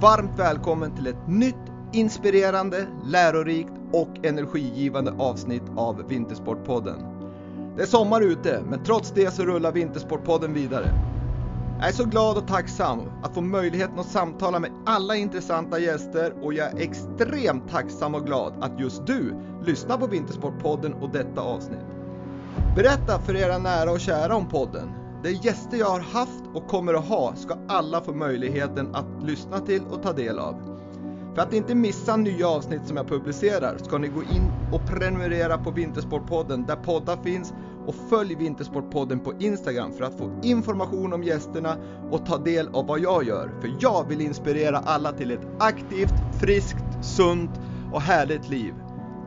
varmt välkommen till ett nytt inspirerande, lärorikt och energigivande avsnitt av Vintersportpodden. Det är sommar ute, men trots det så rullar Vintersportpodden vidare. Jag är så glad och tacksam att få möjligheten att samtala med alla intressanta gäster och jag är extremt tacksam och glad att just du lyssnar på Vintersportpodden och detta avsnitt. Berätta för era nära och kära om podden. De gäster jag har haft och kommer att ha ska alla få möjligheten att lyssna till och ta del av. För att inte missa nya avsnitt som jag publicerar ska ni gå in och prenumerera på Vintersportpodden där poddar finns och följ Vintersportpodden på Instagram för att få information om gästerna och ta del av vad jag gör. För jag vill inspirera alla till ett aktivt, friskt, sunt och härligt liv.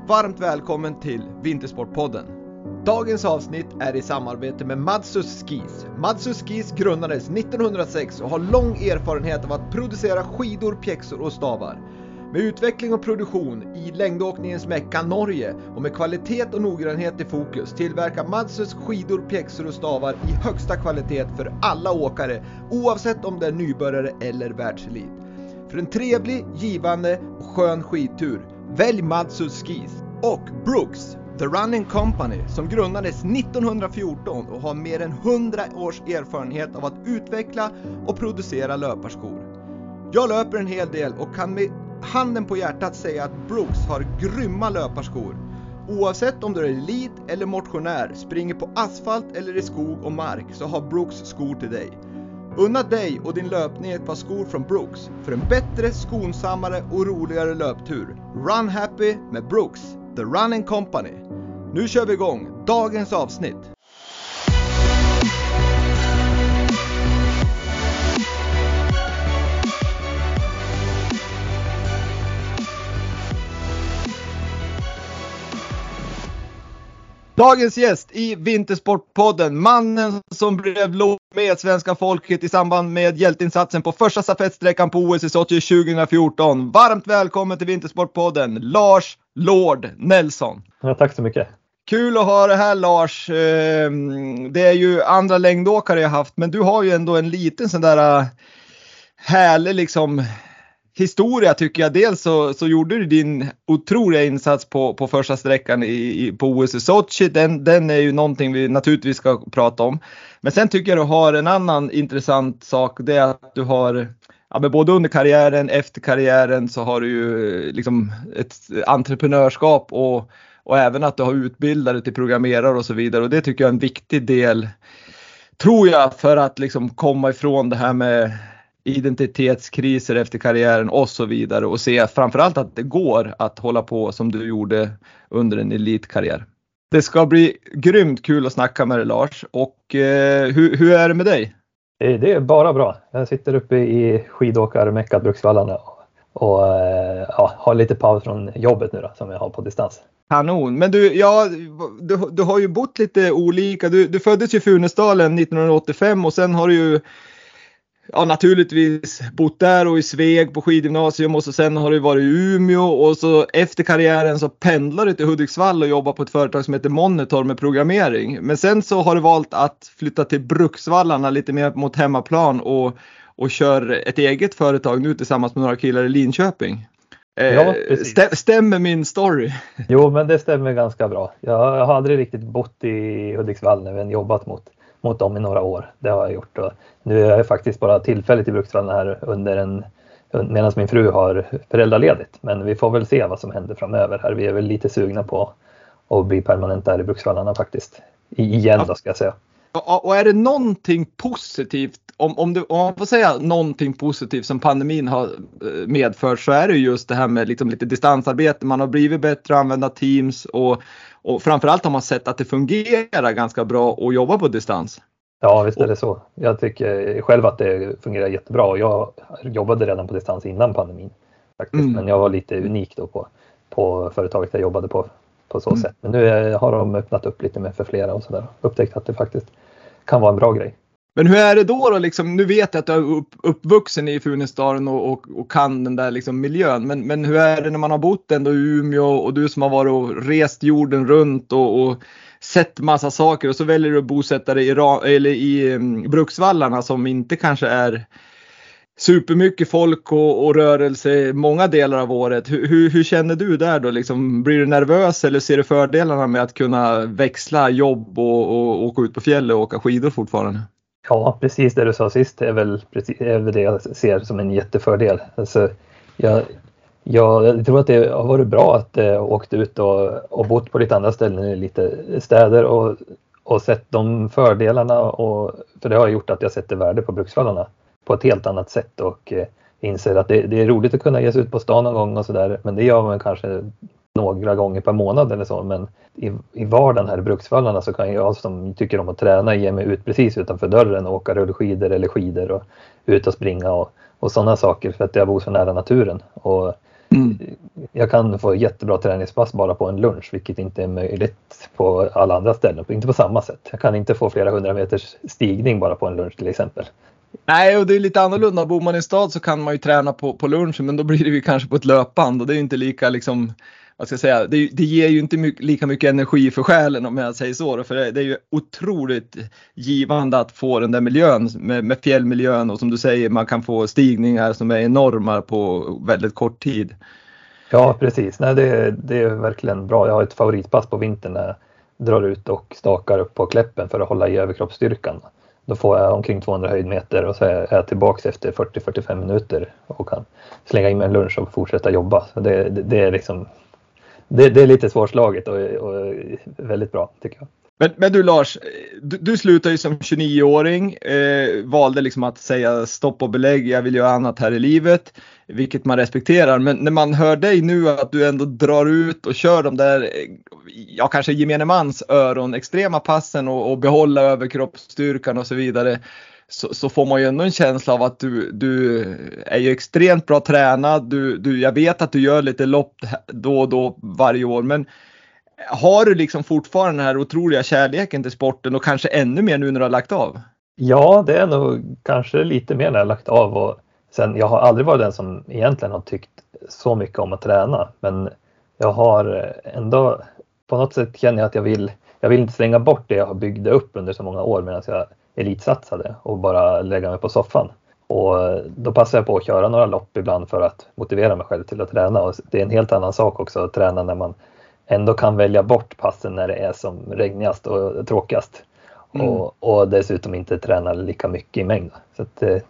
Varmt välkommen till Vintersportpodden! Dagens avsnitt är i samarbete med Madsus Skis. Madsus Skis grundades 1906 och har lång erfarenhet av att producera skidor, pjäxor och stavar. Med utveckling och produktion i längdåkningens Mecka Norge och med kvalitet och noggrannhet i fokus tillverkar Madsus skidor, pjäxor och stavar i högsta kvalitet för alla åkare oavsett om det är nybörjare eller världselit. För en trevlig, givande och skön skidtur, välj Madsus Skis och Brooks The Running Company som grundades 1914 och har mer än 100 års erfarenhet av att utveckla och producera löparskor. Jag löper en hel del och kan med handen på hjärtat säga att Brooks har grymma löparskor. Oavsett om du är elit eller motionär, springer på asfalt eller i skog och mark så har Brooks skor till dig. Unna dig och din löpning ett par skor från Brooks för en bättre, skonsammare och roligare löptur. Run happy med Brooks, The Running Company. Nu kör vi igång dagens avsnitt. Dagens gäst i Vintersportpodden, mannen som blev lov med svenska folket i samband med hjälteinsatsen på första stafettsträckan på OS i Sochi 2014. Varmt välkommen till Vintersportpodden, Lars Lord Nelson. Ja, tack så mycket. Kul att ha det här Lars. Ehm, det är ju andra längdåkare jag haft, men du har ju ändå en liten sån där äh, härlig liksom historia tycker jag. Dels så, så gjorde du din otroliga insats på, på första sträckan i, i, på OS i Sochi. Den, den är ju någonting vi naturligtvis ska prata om. Men sen tycker jag du har en annan intressant sak. Det är att du har Ja, men både under karriären, efter karriären så har du ju eh, liksom ett entreprenörskap och, och även att du har utbildat dig till programmerare och så vidare och det tycker jag är en viktig del tror jag för att liksom komma ifrån det här med identitetskriser efter karriären och så vidare och se framförallt att det går att hålla på som du gjorde under en elitkarriär. Det ska bli grymt kul att snacka med dig Lars och eh, hur, hur är det med dig? Det är bara bra. Jag sitter uppe i skidåkarmeckat Bruksvallarna och eh, ja, har lite paus från jobbet nu då, som jag har på distans. Kanon. Men du, ja, du, du har ju bott lite olika. Du, du föddes ju i Funäsdalen 1985 och sen har du ju ja, naturligtvis bott där och i Sveg på skidgymnasium och så sen har du varit i Umeå och så efter karriären så pendlar du till Hudiksvall och jobbar på ett företag som heter Monitor med programmering. Men sen så har du valt att flytta till Bruksvallarna lite mer mot hemmaplan och, och kör ett eget företag nu tillsammans med några killar i Linköping. Eh, ja, stä, stämmer min story? Jo, men det stämmer ganska bra. Jag, har aldrig riktigt bott i Hudiksvall när vi jobbat mot mot dem i några år. Det har jag gjort och nu är jag faktiskt bara tillfälligt i Bruksvallarna här under en medan min fru har föräldraledigt. Men vi får väl se vad som händer framöver här. Vi är väl lite sugna på att bli permanent där i Bruksvallarna faktiskt. Igen då ska jag säga. Och är det någonting positivt, om, om, du, om man får säga någonting positivt som pandemin har eh, medfört så är det just det här med liksom lite distansarbete. Man har blivit bättre att använda Teams och och framförallt har man sett att det fungerar ganska bra att jobba på distans. Ja, visst är det så. Jag tycker själv att det fungerar jättebra och jag jobbade redan på distans innan pandemin. Faktiskt. Mm. Men jag var lite unik då på, på företaget jag jobbade på på så mm. sätt. Men nu har de öppnat upp lite mer för flera och sådär. Upptäckt att det faktiskt kan vara en bra grej. Men hur är det då? då liksom, nu vet jag att du är upp, uppvuxen i Funäsdalen och, och, och, kan den där liksom miljön. Men, men hur är det när man har bott ändå i Umeå och du som har varit och rest jorden runt och, och sett massa saker och så väljer du att bosätta dig i, eller i um, Bruksvallarna som inte kanske är supermycket folk och, och rörelse många delar av året. Hur, hur, hur, känner du där då? Liksom, blir du nervös eller ser du fördelarna med att kunna växla jobb och, och åka ut på fjället och åka skidor fortfarande? Ja, precis det du sa sist är väl, precis, är väl det jag ser som en jättefördel. Alltså, jag, jag tror att det har varit bra att jag eh, åkt ut och, och bott på lite andra ställen i lite städer och, och sett de fördelarna. Och, för det har gjort att jag sätter värde på Bruksvallarna på ett helt annat sätt och eh, inser att det, det, är roligt att kunna ge sig ut på stan någon gång och sådär. Men det gör man kanske några gånger per månad eller så. Men i, i vardagen här i Bruksvallarna så kan jag som tycker om att träna ge mig ut precis utanför dörren och åka rullskidor eller skidor och ut och springa och, och sådana saker för att jag bor så nära naturen. Och mm. Jag kan få jättebra träningspass bara på en lunch vilket inte är möjligt på alla andra ställen, inte på samma sätt. Jag kan inte få flera hundra meters stigning bara på en lunch till exempel. Nej, och det är lite annorlunda. Bor man i stad så kan man ju träna på, på lunchen, men då blir det ju kanske på ett löpband och det är ju inte lika liksom vad ska jag säga, det, det ger ju inte mycket, lika mycket energi för själen om jag säger så. För det, det, är ju otroligt givande att få den där miljön med, med fjällmiljön och som du säger, man kan få stigningar som är enorma på väldigt kort tid. Ja, precis. Nej, det, det är verkligen bra. Jag har ett favoritpass på vintern när jag drar ut och stakar upp på Kläppen för att hålla i överkroppsstyrkan. Då får jag omkring 200 höjdmeter och så är jag tillbaka efter 40-45 minuter och kan slänga in mig en lunch och fortsätta jobba. Så det, det, det är liksom det, det, är lite svårslaget och, och väldigt bra tycker jag. Men, men du Lars, du, du slutade ju som 29-åring, eh, valde liksom att säga stopp och belägg, jag vill göra annat här i livet, vilket man respekterar. Men när man hör dig nu att du ändå drar ut och kör de där, ja kanske gemene mans öron, extrema passen och, och behålla överkroppsstyrkan och så vidare så, så, får man ju ändå en känsla av att du, du är ju extremt bra tränad. Du, du, jag vet att du gör lite lopp då och då varje år, men har du liksom fortfarande den här otroliga kärleken till sporten och kanske ännu mer nu när du har lagt av? Ja, det är nog kanske lite mer när jag har lagt av och sen jag har aldrig varit den som egentligen har tyckt så mycket om att träna, men jag har ändå på något sätt känner jag att jag vill, jag vill inte slänga bort det jag har byggt upp under så många år medan jag elitsatsade och bara lägga mig på soffan. Och då passar jag på att köra några lopp ibland för att motivera mig själv till att träna. Och det är en helt annan sak också att träna när man ändå kan välja bort passen när det är som regnigast och tråkigast. Mm. Och, och, dessutom inte träna lika mycket i mängd. Så eh,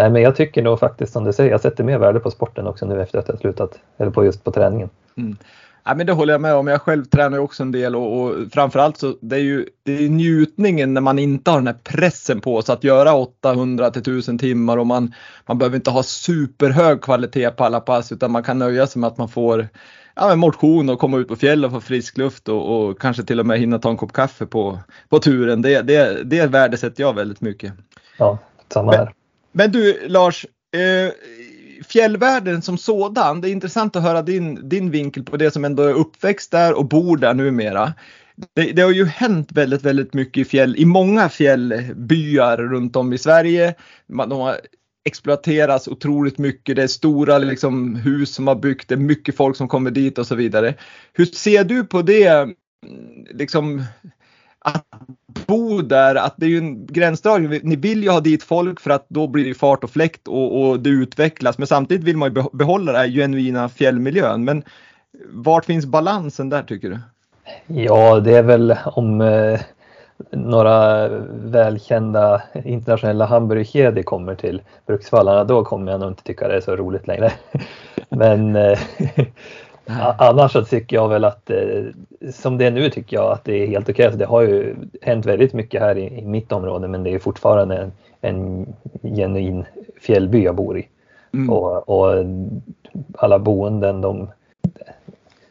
nej, men jag tycker nog faktiskt som du säger, jag sätter mer värde på sporten också nu efter att jag slutat, eller på just på träningen. Mm. Ja, men det håller jag med om. Jag själv tränar ju också en del och, och framförallt så det är ju det är njutningen när man inte har den här pressen på sig att göra 800 till 1000 timmar och man, man behöver inte ha superhög kvalitet på alla pass utan man kan nöja sig med att man får ja, motion och komma ut på fjäll och få frisk luft och, och, kanske till och med hinna ta en kopp kaffe på, på turen. Det, det, det värdesätter jag väldigt mycket. Ja, samma här. Men, du Lars, eh, fjällvärlden som sådan, det är intressant att höra din, din vinkel på det som ändå är uppväxt där och bor där numera. Det, det, har ju hänt väldigt, väldigt mycket i fjäll, i många fjällbyar runt om i Sverige. de har exploaterats otroligt mycket. Det är stora liksom, hus som har byggt, det är mycket folk som kommer dit och så vidare. Hur ser du på det? Liksom, att bo där, att det är ju en gränsdragning. Ni vill ju ha dit folk för att då blir det fart och fläkt och, och det utvecklas. Men samtidigt vill man ju behålla den här genuina fjällmiljön. Men vart finns balansen där tycker du? Ja, det är väl om eh, några välkända internationella hamburgerkedjor kommer till Bruksvallarna, då kommer jag nog inte tycka det är så roligt längre. Men eh, Annars så tycker jag väl att eh, som det är nu tycker jag att det är helt okej. Okay. Det har ju hänt väldigt mycket här i, i mitt område men det är fortfarande en, en genuin fjällby jag bor i. Mm. Och, och, alla boenden de,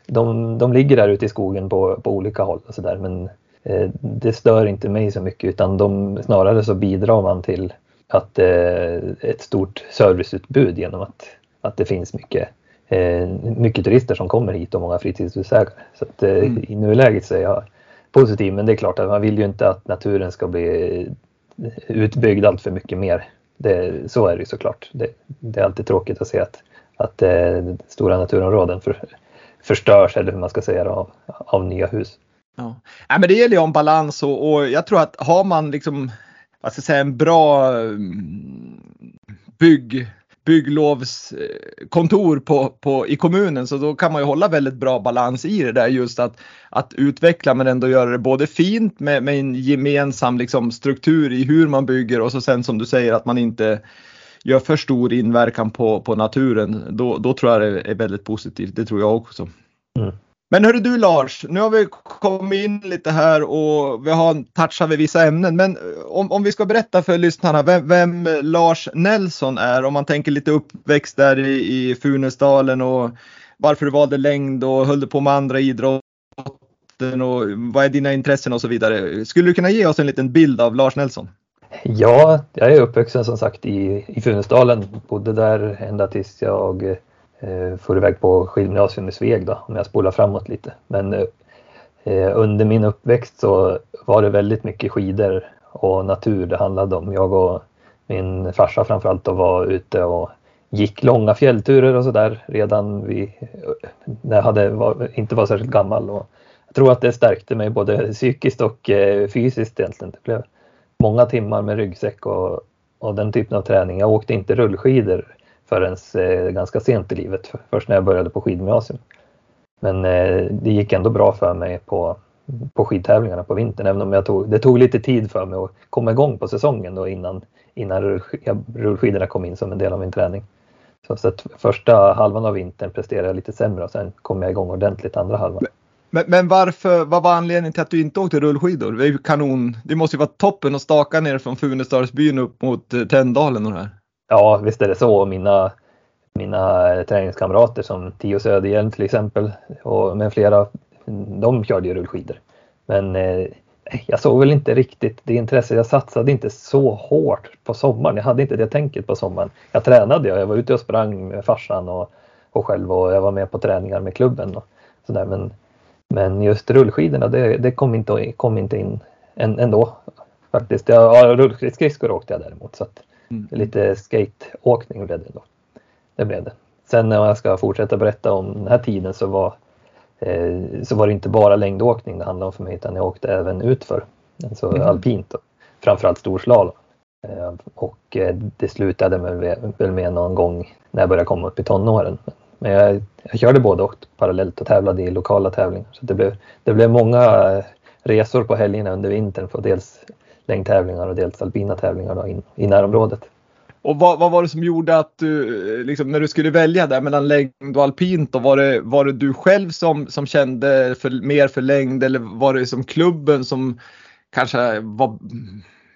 de, de ligger där ute i skogen på, på olika håll och sådär men eh, det stör inte mig så mycket utan de, snarare så bidrar man till att eh, ett stort serviceutbud genom att, att det finns mycket eh, mycket turister som kommer hit och många fritidshusägare. Så att, eh, mm. i nuläget så är jag positiv men det är klart att man vill ju inte att naturen ska bli utbyggd allt för mycket mer. Det, så är det ju såklart. Det, det är alltid tråkigt att se att, att eh, stora naturområden för, förstörs eller hur man ska säga av, av nya hus. Ja. ja men det gäller ju om balans och, och jag tror att har man liksom vad ska jag säga, en bra mm, bygg bygglovskontor på, på, i kommunen så då kan man ju hålla väldigt bra balans i det där just att, att utveckla men ändå göra det både fint med, med en gemensam liksom, struktur i hur man bygger och så sen som du säger att man inte gör för stor inverkan på, på naturen. Då, då tror jag det är väldigt positivt. Det tror jag också. Mm. Men hörru du Lars, nu har vi kommit in lite här och vi har touchat vid vissa ämnen. Men eh, om, om vi ska berätta för lyssnarna vem, vem, Lars Nelson är, om man tänker lite uppväxt där i, i Funäsdalen och varför du valde längd och höll på med andra idrotten och vad är dina intressen och så vidare. Skulle du kunna ge oss en liten bild av Lars Nelson? Ja, jag är uppvuxen som sagt i, i Funäsdalen. Bodde där ända tills jag eh, Eh, for iväg på skidgymnasium i Sveg då, om jag spolar framåt lite. Men eh, eh, under min uppväxt så var det väldigt mycket skidor och natur det handlade om. Jag och min farsa framförallt då var ute och gick långa fjällturer och sådär redan vi, när jag hade, var, inte var särskilt gammal. Och jag tror att det stärkte mig både psykiskt och eh, fysiskt egentligen. Det blev många timmar med ryggsäck och, och den typen av träning. Jag åkte inte rullskidor förrän eh, ganska sent i livet, först när jag började på skidgymnasium. Men eh, det gick ändå bra för mig på, på skidtävlingarna på vintern, även om jag tog, det tog lite tid för mig att komma igång på säsongen då innan, innan rullskidorna kom in som en del av min träning. Så, så att första halvan av vintern presterade jag lite sämre och sen kom jag igång ordentligt andra halvan. Men, men, varför, vad var anledningen till att du inte åkte rullskidor? Det är ju kanon. Det måste ju vara toppen att staka ner från Funäsdalsbyn upp mot eh, Tändalen Tänndalen och det här. Ja, visst är det så. Mina, mina träningskamrater som Tio Söderhjelm till exempel och med flera, de körde ju rullskidor. Men eh, jag såg väl inte riktigt det intresset. Jag satsade inte så hårt på sommaren. Jag hade inte det tänket på sommaren. Jag tränade, jag var ute och sprang med farsan och, och själv och jag var med på träningar med klubben och sådär. Men men just rullskidorna, det, det kom, inte, kom inte in än, ändå faktiskt. Ja, rullskridskor åkte jag däremot så att mm. lite skateåkning blev det då. Det blev det. Sen när jag ska fortsätta berätta om den här tiden så var, eh, så var det inte bara längdåkning det handlade om för mig utan jag åkte även utför, alltså mm. alpint och framförallt storslalom. Eh, och eh, det slutade med, väl med någon gång när jag började komma upp i tonåren. Men jag, jag körde både och parallellt och tävlade i lokala tävlingar. Så det blev, det blev många resor på helgerna under vintern för dels längdtävlingar och dels alpina tävlingar då in, i närområdet. Och vad, vad, var det som gjorde att du, liksom, när du skulle välja där mellan längd och alpint, då, var, det, var det du själv som, som kände för, mer för längd eller var det som klubben som kanske var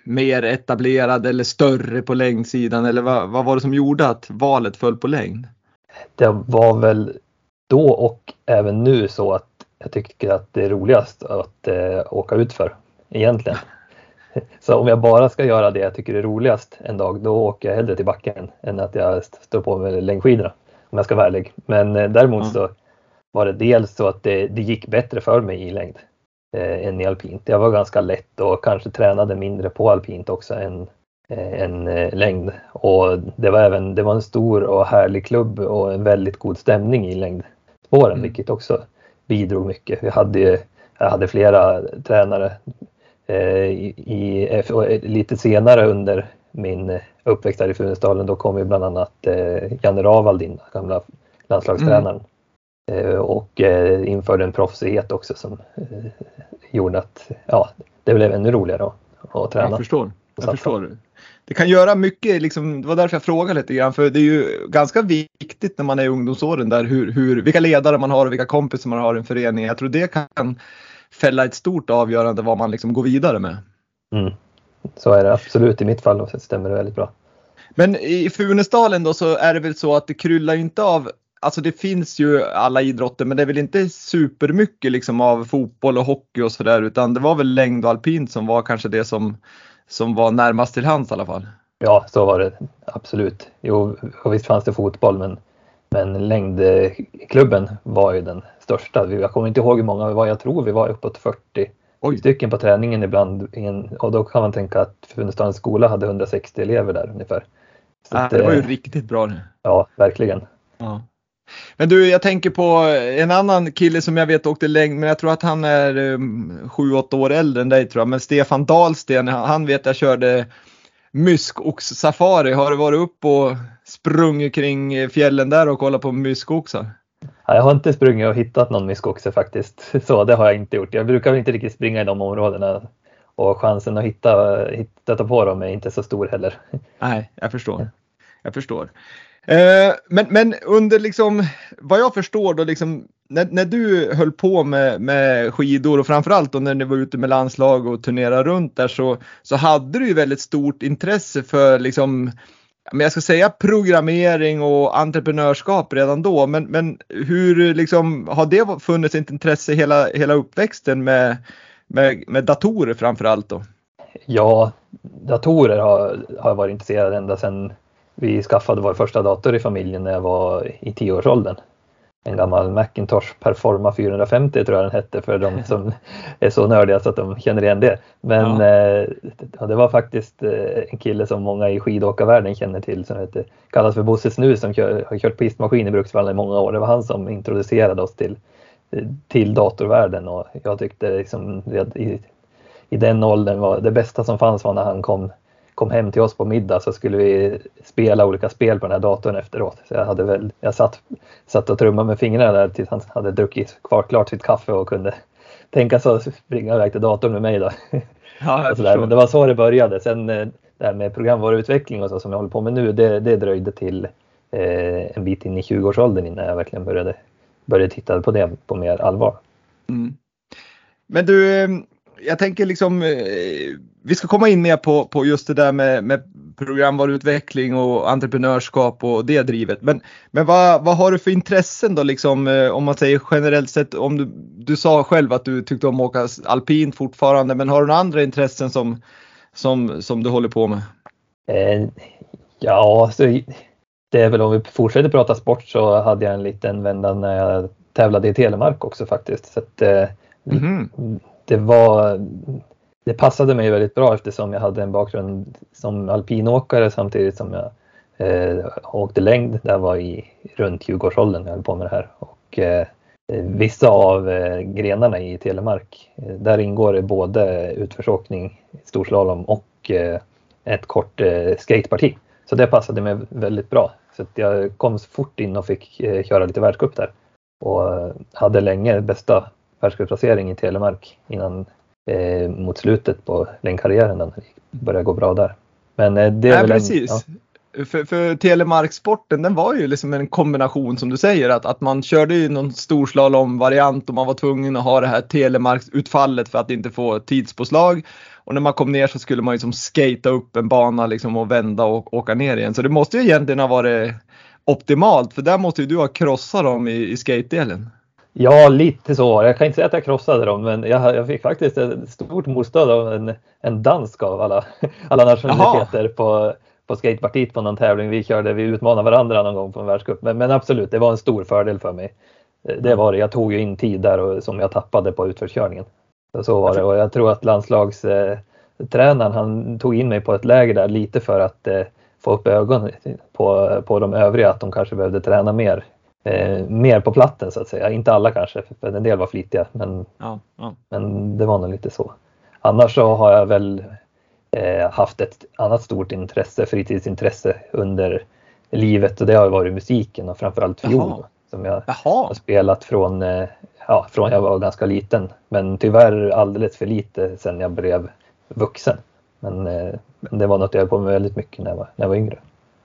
mer etablerad eller större på längdsidan eller vad, vad var det som gjorde att valet föll på längd? det var väl då och även nu så att jag tycker att det är roligast att eh, åka utför egentligen. Så om jag bara ska göra det jag tycker är roligast en dag, då åker jag hellre till backen än att jag står på med längdskidorna. Om jag ska vara ärlig. Men eh, däremot mm. så var det dels så att det, det gick bättre för mig i längd eh, än i alpint. Jag var ganska lätt och kanske tränade mindre på alpint också än, Eh, eh, längd. Och det var även det var en stor och härlig klubb och en väldigt god stämning i längdspåren, mm. vilket också bidrog mycket. Vi hade, jag hade flera tränare i, i, lite senare under min uppväxt här i Funäsdalen. Då kom ju bland annat eh, Janne Ravald in, gamla landslagstränaren. Mm. och införde en proffsighet också som gjorde att ja, det blev ännu roligare att, att träna. Jag förstår. Jag förstår det kan göra mycket, liksom, det var därför jag frågade lite grann, för det är ju ganska viktigt när man är i ungdomsåren där hur, hur, vilka ledare man har och vilka kompisar man har i en förening. Jag tror det kan fälla ett stort avgörande vad man liksom går vidare med. Mm. Så är det absolut i mitt fall och så stämmer det väldigt bra. Men i Funäsdalen då så är det väl så att det kryllar inte av Alltså det finns ju alla idrotter men det är väl inte supermycket liksom av fotboll och hockey och sådär utan det var väl längd och alpint som var kanske det som som var närmast till hands i alla fall. Ja, så var det absolut. Jo, och visst fanns det fotboll, men längdklubben var ju den största. Jag kommer inte ihåg hur många vi var. Jag tror vi var uppåt 40 Oj. stycken på träningen ibland. Och då kan man tänka att Funäsdalens skola hade 160 elever där ungefär. Så äh, det var ju riktigt bra. Ja, verkligen. Ja. Men du, jag tänker på en annan kille som jag vet åkte längd, men jag tror att han är um, 7-8 år äldre än dig tror jag. Men Stefan Dahlsten, han vet jag körde myskox-safari. Har du varit upp och sprungit kring fjällen där och kollat på myskoxar? Ja, jag har inte sprungit och hittat någon myskoxe faktiskt. Så det har jag inte gjort. Jag brukar inte riktigt springa i de områdena och chansen att hitta, hitta på dem är inte så stor heller. Nej, jag förstår. Jag förstår. Eh, men, men under liksom, vad jag förstår då, liksom, när, när du höll på med, med skidor och framförallt då när du var ute med landslag och turnerade runt där så, så hade du ju väldigt stort intresse för liksom, men jag ska säga programmering och entreprenörskap redan då. Men, men hur liksom, har det funnits ett intresse hela, hela uppväxten med, med, med datorer framförallt då? Ja, datorer har, har jag varit intresserad ända sedan vi skaffade vår första dator i familjen när jag var i tioårsåldern. En gammal Macintosh Performa 450 tror jag den hette för de som är så nördiga så att de känner igen det. Men ja. eh, det var faktiskt eh, en kille som många i skidåkarvärlden känner till som heter, kallas för Bosse Snus som kör, har kört pistmaskin i Bruksvallen i många år. Det var han som introducerade oss till, till datorvärlden och jag tyckte liksom, i, i den åldern var det bästa som fanns var när han kom kom hem till oss på middag så skulle vi spela olika spel på den här datorn efteråt. Så jag, hade väl, jag satt, satt och trummade med fingrarna där tills han hade druckit kvar klart sitt kaffe och kunde tänka sig att springa iväg till datorn med mig. Då. Ja, Men det var så det började. Sen eh, det här med programvaruutveckling och så som jag håller på med nu, det, det dröjde till eh, en bit in i 20-årsåldern innan jag verkligen började, började titta på det på mer allvar. Mm. Men du, eh, jag tänker liksom, eh, vi ska komma in mer på, på just det där med, med programvaruutveckling och entreprenörskap och det drivet. Men, men vad, vad har du för intressen då liksom eh, om man säger generellt sett? Om du, du sa själv att du tyckte om att åka alpint fortfarande, men har du några andra intressen som, som, som du håller på med? Eh, ja, så det är väl om vi fortsätter prata sport så hade jag en liten vända när jag tävlade i Telemark också faktiskt. Så att, eh, mm -hmm det var det passade mig väldigt bra eftersom jag hade en bakgrund som alpinåkare samtidigt som jag eh, åkte längd. Det var i runt 20-årsåldern jag höll på med det här. Och, eh, vissa av eh, grenarna i Telemark, eh, där ingår det både utförsåkning, storslalom och eh, ett kort eh, skateparti. Så det passade mig väldigt bra. Så jag kom fort in och fick eh, köra lite världscup där. Och eh, hade länge bästa världscupplacering i Telemark innan eh, mot slutet på den karriären. Den började gå bra där. Men eh, det är Nej, väl precis. En, ja. För, för Telemarksporten den var ju liksom en kombination som du säger att, att man körde ju någon storslalom-variant och man var tvungen att ha det här Telemarksutfallet för att inte få tidspåslag. Och när man kom ner så skulle man liksom skata upp en bana liksom och vända och åka ner igen. Så det måste ju egentligen ha varit optimalt för där måste ju du ha krossat dem i, i skate-delen. Ja, lite så. Jag kan inte säga att jag krossade dem, men jag, jag fick faktiskt ett stort motstånd av en, en dansk av alla, alla nationaliteter på, på skatepartiet på någon tävling vi körde. Vi utmanade varandra någon gång på en världscup. Men, men, absolut, det var en stor fördel för mig. Det var det. Jag tog ju in tid där och, som jag tappade på utförskörningen. Så var det och jag tror att landslagstränaren han tog in mig på ett läger där lite för att eh, få upp ögonen på, på de övriga att de kanske behövde träna mer eh, mer på platten så att säga. Inte alla kanske, för en del var flitiga, men, ja, ja. men det var nog lite så. Annars så har jag väl eh, haft ett annat stort intresse, fritidsintresse under livet och det har varit musiken och framförallt fiol Jaha. som jag Jaha. har spelat från, eh, ja, från jag var ganska liten. Men tyvärr alldeles för lite sen jag blev vuxen. Men, eh, men det var något jag höll på med väldigt mycket när jag var, när jag var yngre.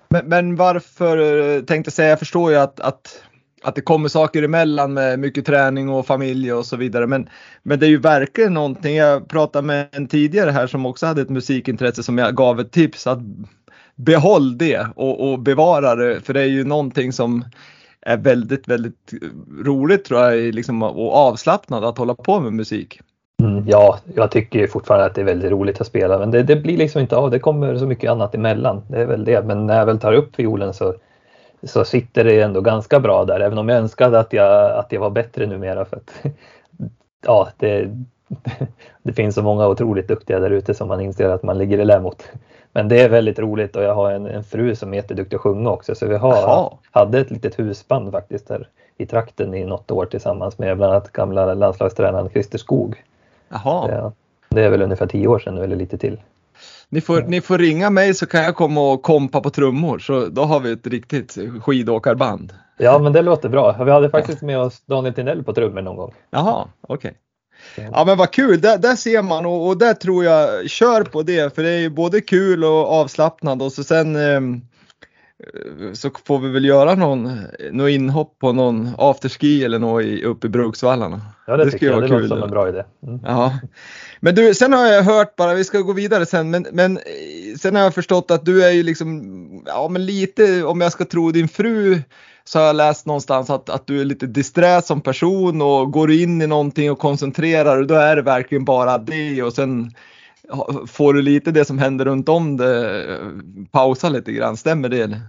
Men, men varför, eh, tänkte säga, jag förstår ju att, att att det kommer saker emellan med mycket träning och familj och så vidare. Men, men det är ju verkligen någonting. Jag pratade med en tidigare här som också hade ett musikintresse som jag gav ett tips att behåll det och, och bevara det. För det är ju någonting som är väldigt, väldigt roligt tror jag liksom, och avslappnad att hålla på med musik. Mm, ja, jag tycker fortfarande att det är väldigt roligt att spela men det, det, blir liksom inte av. Det kommer så mycket annat emellan. Det är väl det. Men när jag väl tar upp fiolen så så sitter det ändå ganska bra där, även om jag önskade att jag, att jag var bättre numera. För att, ja, det, det finns så många otroligt duktiga där ute som man inser att man ligger i lä mot. Men det är väldigt roligt och jag har en, en fru som är jätteduktig att sjunga också så vi har, hade ett litet husband faktiskt där i trakten i något år tillsammans med bland annat gamla landslagstränaren Christer Skog. Jaha. Det, det är väl ungefär tio år sedan nu eller lite till. Ni får, ni får ringa mig så kan jag komma och kompa på trummor så då har vi ett riktigt skidåkarband. Ja men det låter bra. Vi hade faktiskt med oss Daniel Tinell på trummor någon gång. Jaha, okej. Okay. Ja men vad kul, där, där ser man och, och, där tror jag, kör på det för det är ju både kul och avslappnat och så sen eh, så får vi väl göra någon, någon inhopp på någon afterski eller något i, uppe i Bruksvallarna. Ja det, det tycker jag, det låter som en bra idé. Mm. Ja. Men du, sen har jag hört bara, vi ska gå vidare sen, men, men sen har jag förstått att du är ju liksom, ja men lite, om jag ska tro din fru, så har jag läst någonstans att, att du är lite disträ som person och går du in i någonting och koncentrerar och då är det verkligen bara det och sen får du lite det som händer runt om det pausa lite grann, stämmer det? Eller?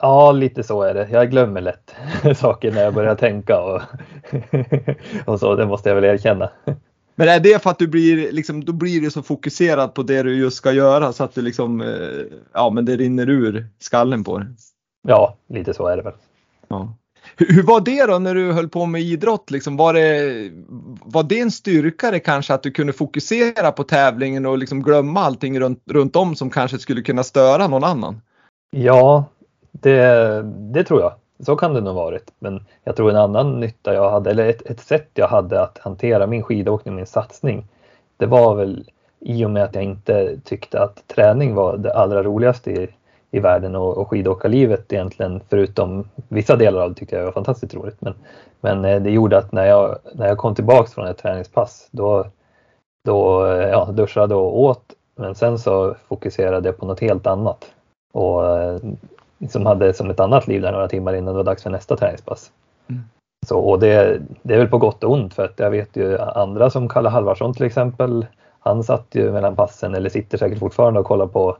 Ja, lite så är det. Jag glömmer lätt saker när jag börjar tänka och, och så, det måste jag väl erkänna. Men är det för att du blir, liksom, då blir du så fokuserad på det du just ska göra så att du liksom, eh, ja men det rinner ur skallen på dig? Ja, lite så är det väl. Ja. Hur, hur, var det då när du höll på med idrott? Liksom, var, det, var det en styrka kanske att du kunde fokusera på tävlingen och liksom glömma allting runt, runt om som kanske skulle kunna störa någon annan? Ja, det, det tror jag. Så kan det nog varit. Men jag tror en annan nytta jag hade, eller ett, ett sätt jag hade att hantera min skidåkning, min satsning, det var väl i och med att jag inte tyckte att träning var det allra roligaste i, i världen och, och skidåkarlivet egentligen, förutom vissa delar av det tyckte jag var fantastiskt roligt. Men, men eh, det gjorde att när jag, när jag kom tillbaks från ett träningspass, då, då eh, ja, duschade och åt, men sen så fokuserade jag på något helt annat. Och eh, som hade som ett annat liv där några timmar innan det var dags för nästa träningspass. Mm. Så, och det, det är väl på gott och ont för att jag vet ju andra som Kalle Halvarsson till exempel. Han satt ju mellan passen eller sitter säkert fortfarande och kollar på,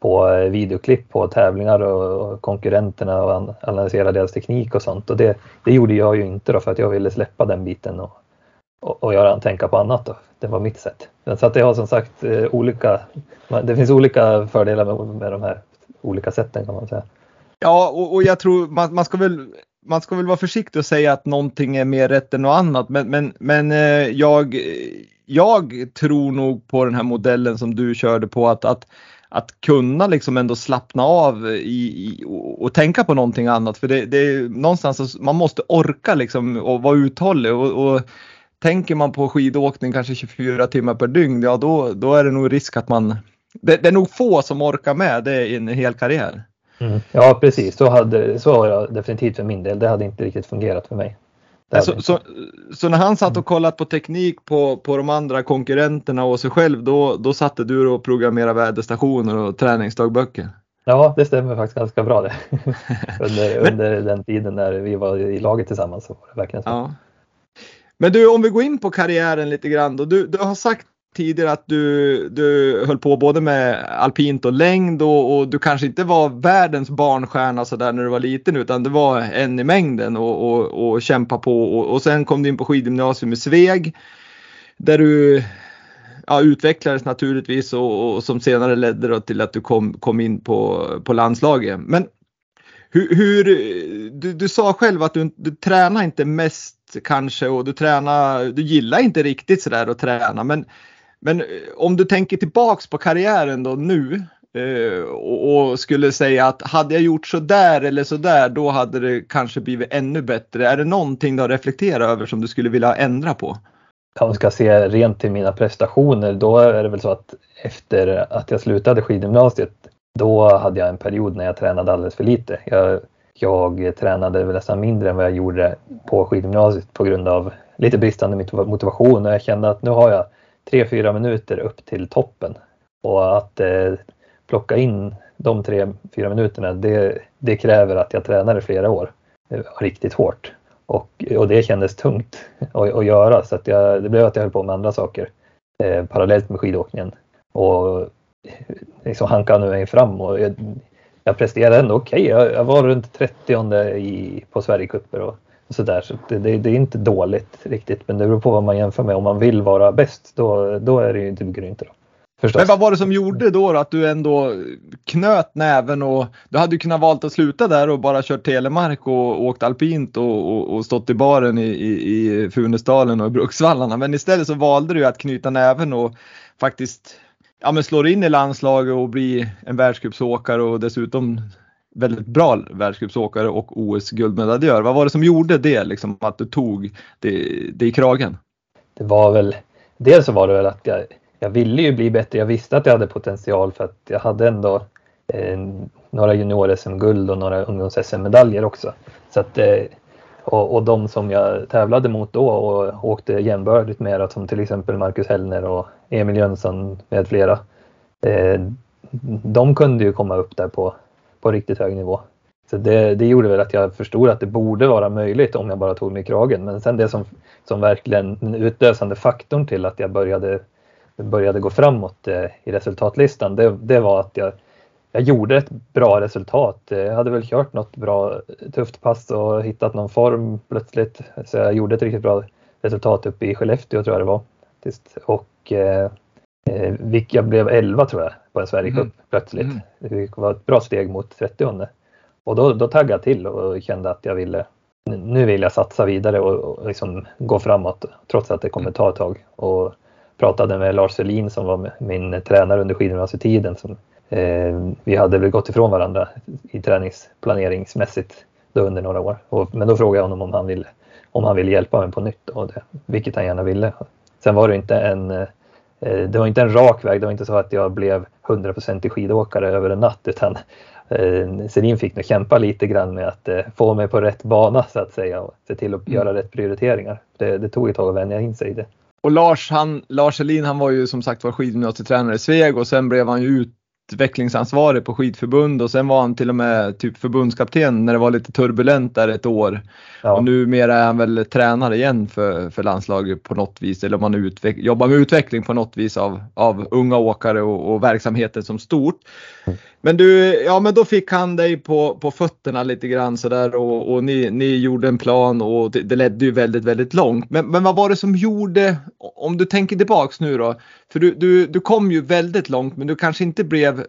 på videoklipp på tävlingar och, konkurrenterna och analysera deras teknik och sånt. Och det, det gjorde jag ju inte då för att jag ville släppa den biten och, och, och göra tänka på annat. Då. Det var mitt sätt. Så att det har som sagt eh, olika, det finns olika fördelar med, med de här olika sätten kan man säga. Ja, och, och jag tror man, man, ska väl man ska väl vara försiktig och säga att någonting är mer rätt än något annat, men, men, men eh, jag, jag tror nog på den här modellen som du körde på att, att att kunna liksom ändå slappna av i, i och, och, tänka på någonting annat. För det, det är någonstans, man måste orka liksom och vara uthållig. Och, och, tänker man på skidåkning kanske 24 timmar per dygn, ja då, då är det nog risk att man det, det, är nog få som orkar med det i en hel karriär. Mm. Ja precis, så, hade, så var jag definitivt för min del. Det hade inte riktigt fungerat för mig. Så, så, så, när han satt och kollat på teknik på, på de andra konkurrenterna och sig själv, då, då satte du och programmerade väderstationer och träningsdagböcker? Ja, det stämmer faktiskt ganska bra det. under, Men, under den tiden när vi var i laget tillsammans så var det verkligen så. Ja. Men du, om vi går in på karriären lite grann då. Du, du har sagt tidigare att du, du höll på både med alpint och längd och, och du kanske inte var världens barnstjärna så där när du var liten utan du var en i mängden och, och, och kämpa på och, och sen kom du in på skidgymnasium i Sveg där du ja, utvecklades naturligtvis och, och, som senare ledde till att du kom, kom in på, på landslaget. Men hur, hur du, du sa själv att du, du tränar inte mest kanske och du tränar, du gillar inte riktigt sådär att träna men men eh, om du tänker tillbaks på karriären då nu eh, och skulle säga att hade jag gjort så där eller så där då hade det kanske blivit ännu bättre. Är det någonting du har reflekterat över som du skulle vilja ändra på? Om jag ska se rent till mina prestationer då är det väl så att efter att jag slutade skidgymnasiet då hade jag en period när jag tränade alldeles för lite. Jag, jag tränade väl nästan mindre än vad jag gjorde på skidgymnasiet på grund av lite bristande motivation och jag kände att nu har jag tre fyra minuter upp till toppen. Och att eh, plocka in de tre fyra minuterna det, det kräver att jag tränar i flera år. Eh, riktigt hårt. Och, och det kändes tungt att, att göra så att jag, det blev att jag höll på med andra saker eh, parallellt med skidåkningen. Och liksom hankade mig fram och jag, jag presterade ändå okej. Okay. Jag, jag, var runt 30 i, på Sverigecuper och så, där. så det, det, det, är inte dåligt riktigt men det beror på vad man jämför med. Om man vill vara bäst då, då är det ju, duger det inte. Då. Förstås. Men vad var det som gjorde då, då att du ändå knöt näven och du hade ju kunnat valt att sluta där och bara kört telemark och, och åkt alpint och, och, och, stått i baren i, i, i Funäsdalen och i Bruksvallarna. Men istället så valde du att knyta näven och faktiskt ja, men slår in i landslaget och blir en världscupsåkare och dessutom väldigt bra världscupsåkare och OS-guldmedaljör. Vad var det som gjorde det, liksom, att du tog det, det i kragen? Det var väl, dels så var det väl att jag, jag ville ju bli bättre. Jag visste att jag hade potential för att jag hade ändå eh, några junior-SM-guld och några ungdoms-SM-medaljer också. Så att, eh, och, och de som jag tävlade mot då och åkte jämbördigt med, som till exempel Marcus Hellner och Emil Jönsson med flera. Eh, de kunde ju komma upp där på, på riktigt hög nivå. Så det, det gjorde väl att jag förstod att det borde vara möjligt om jag bara tog mig i kragen. Men sen det som, som verkligen den utlösande faktorn till att jag började, började gå framåt eh, i resultatlistan, det, det var att jag jag gjorde ett bra resultat. Jag hade väl kört något bra tufft pass och hittat någon form plötsligt. Så jag gjorde ett riktigt bra resultat uppe i Skellefteå tror jag det var. Och eh, eh jag blev 11 tror jag på en Sverigecup mm. plötsligt. Mm. Det var ett bra steg mot 30 Och då, då taggade jag till och kände att jag ville nu vill jag satsa vidare och, och liksom gå framåt trots att det kommer ta ett tag. Och pratade med Lars Selin som var min tränare under skidgymnasietiden som Eh, vi hade väl gått ifrån varandra i träningsplaneringsmässigt då under några år. Och, men då frågade jag honom om han ville, om han ville hjälpa mig på nytt, och det, vilket han gärna ville. Sen var det inte en eh, det var inte en rak väg, det var inte så att jag blev 100% skidåkare över en natt utan eh, Selin fick nog kämpa lite grann med att eh, få mig på rätt bana så att säga och se till att mm. göra rätt prioriteringar. Det, det tog ett tag att vänja in sig i det. Och Lars, han, Lars Selin han var ju som sagt var skidgymnasietränare i Sveg och sen blev han ju ut utvecklingsansvarig på skidförbund och sen var han till och med typ förbundskapten när det var lite turbulent där ett år. Ja. Och numera är han väl tränare igen för, för landslaget på något vis eller om man utveck, jobbar med utveckling på något vis av, av unga åkare och, och verksamheten som stort. Men du, ja men då fick han dig på, på fötterna lite grann sådär och, och ni, ni gjorde en plan och det, det ledde ju väldigt, väldigt långt. Men, men vad var det som gjorde, om du tänker tillbaks nu då, för du, du, du kom ju väldigt långt men du kanske inte blev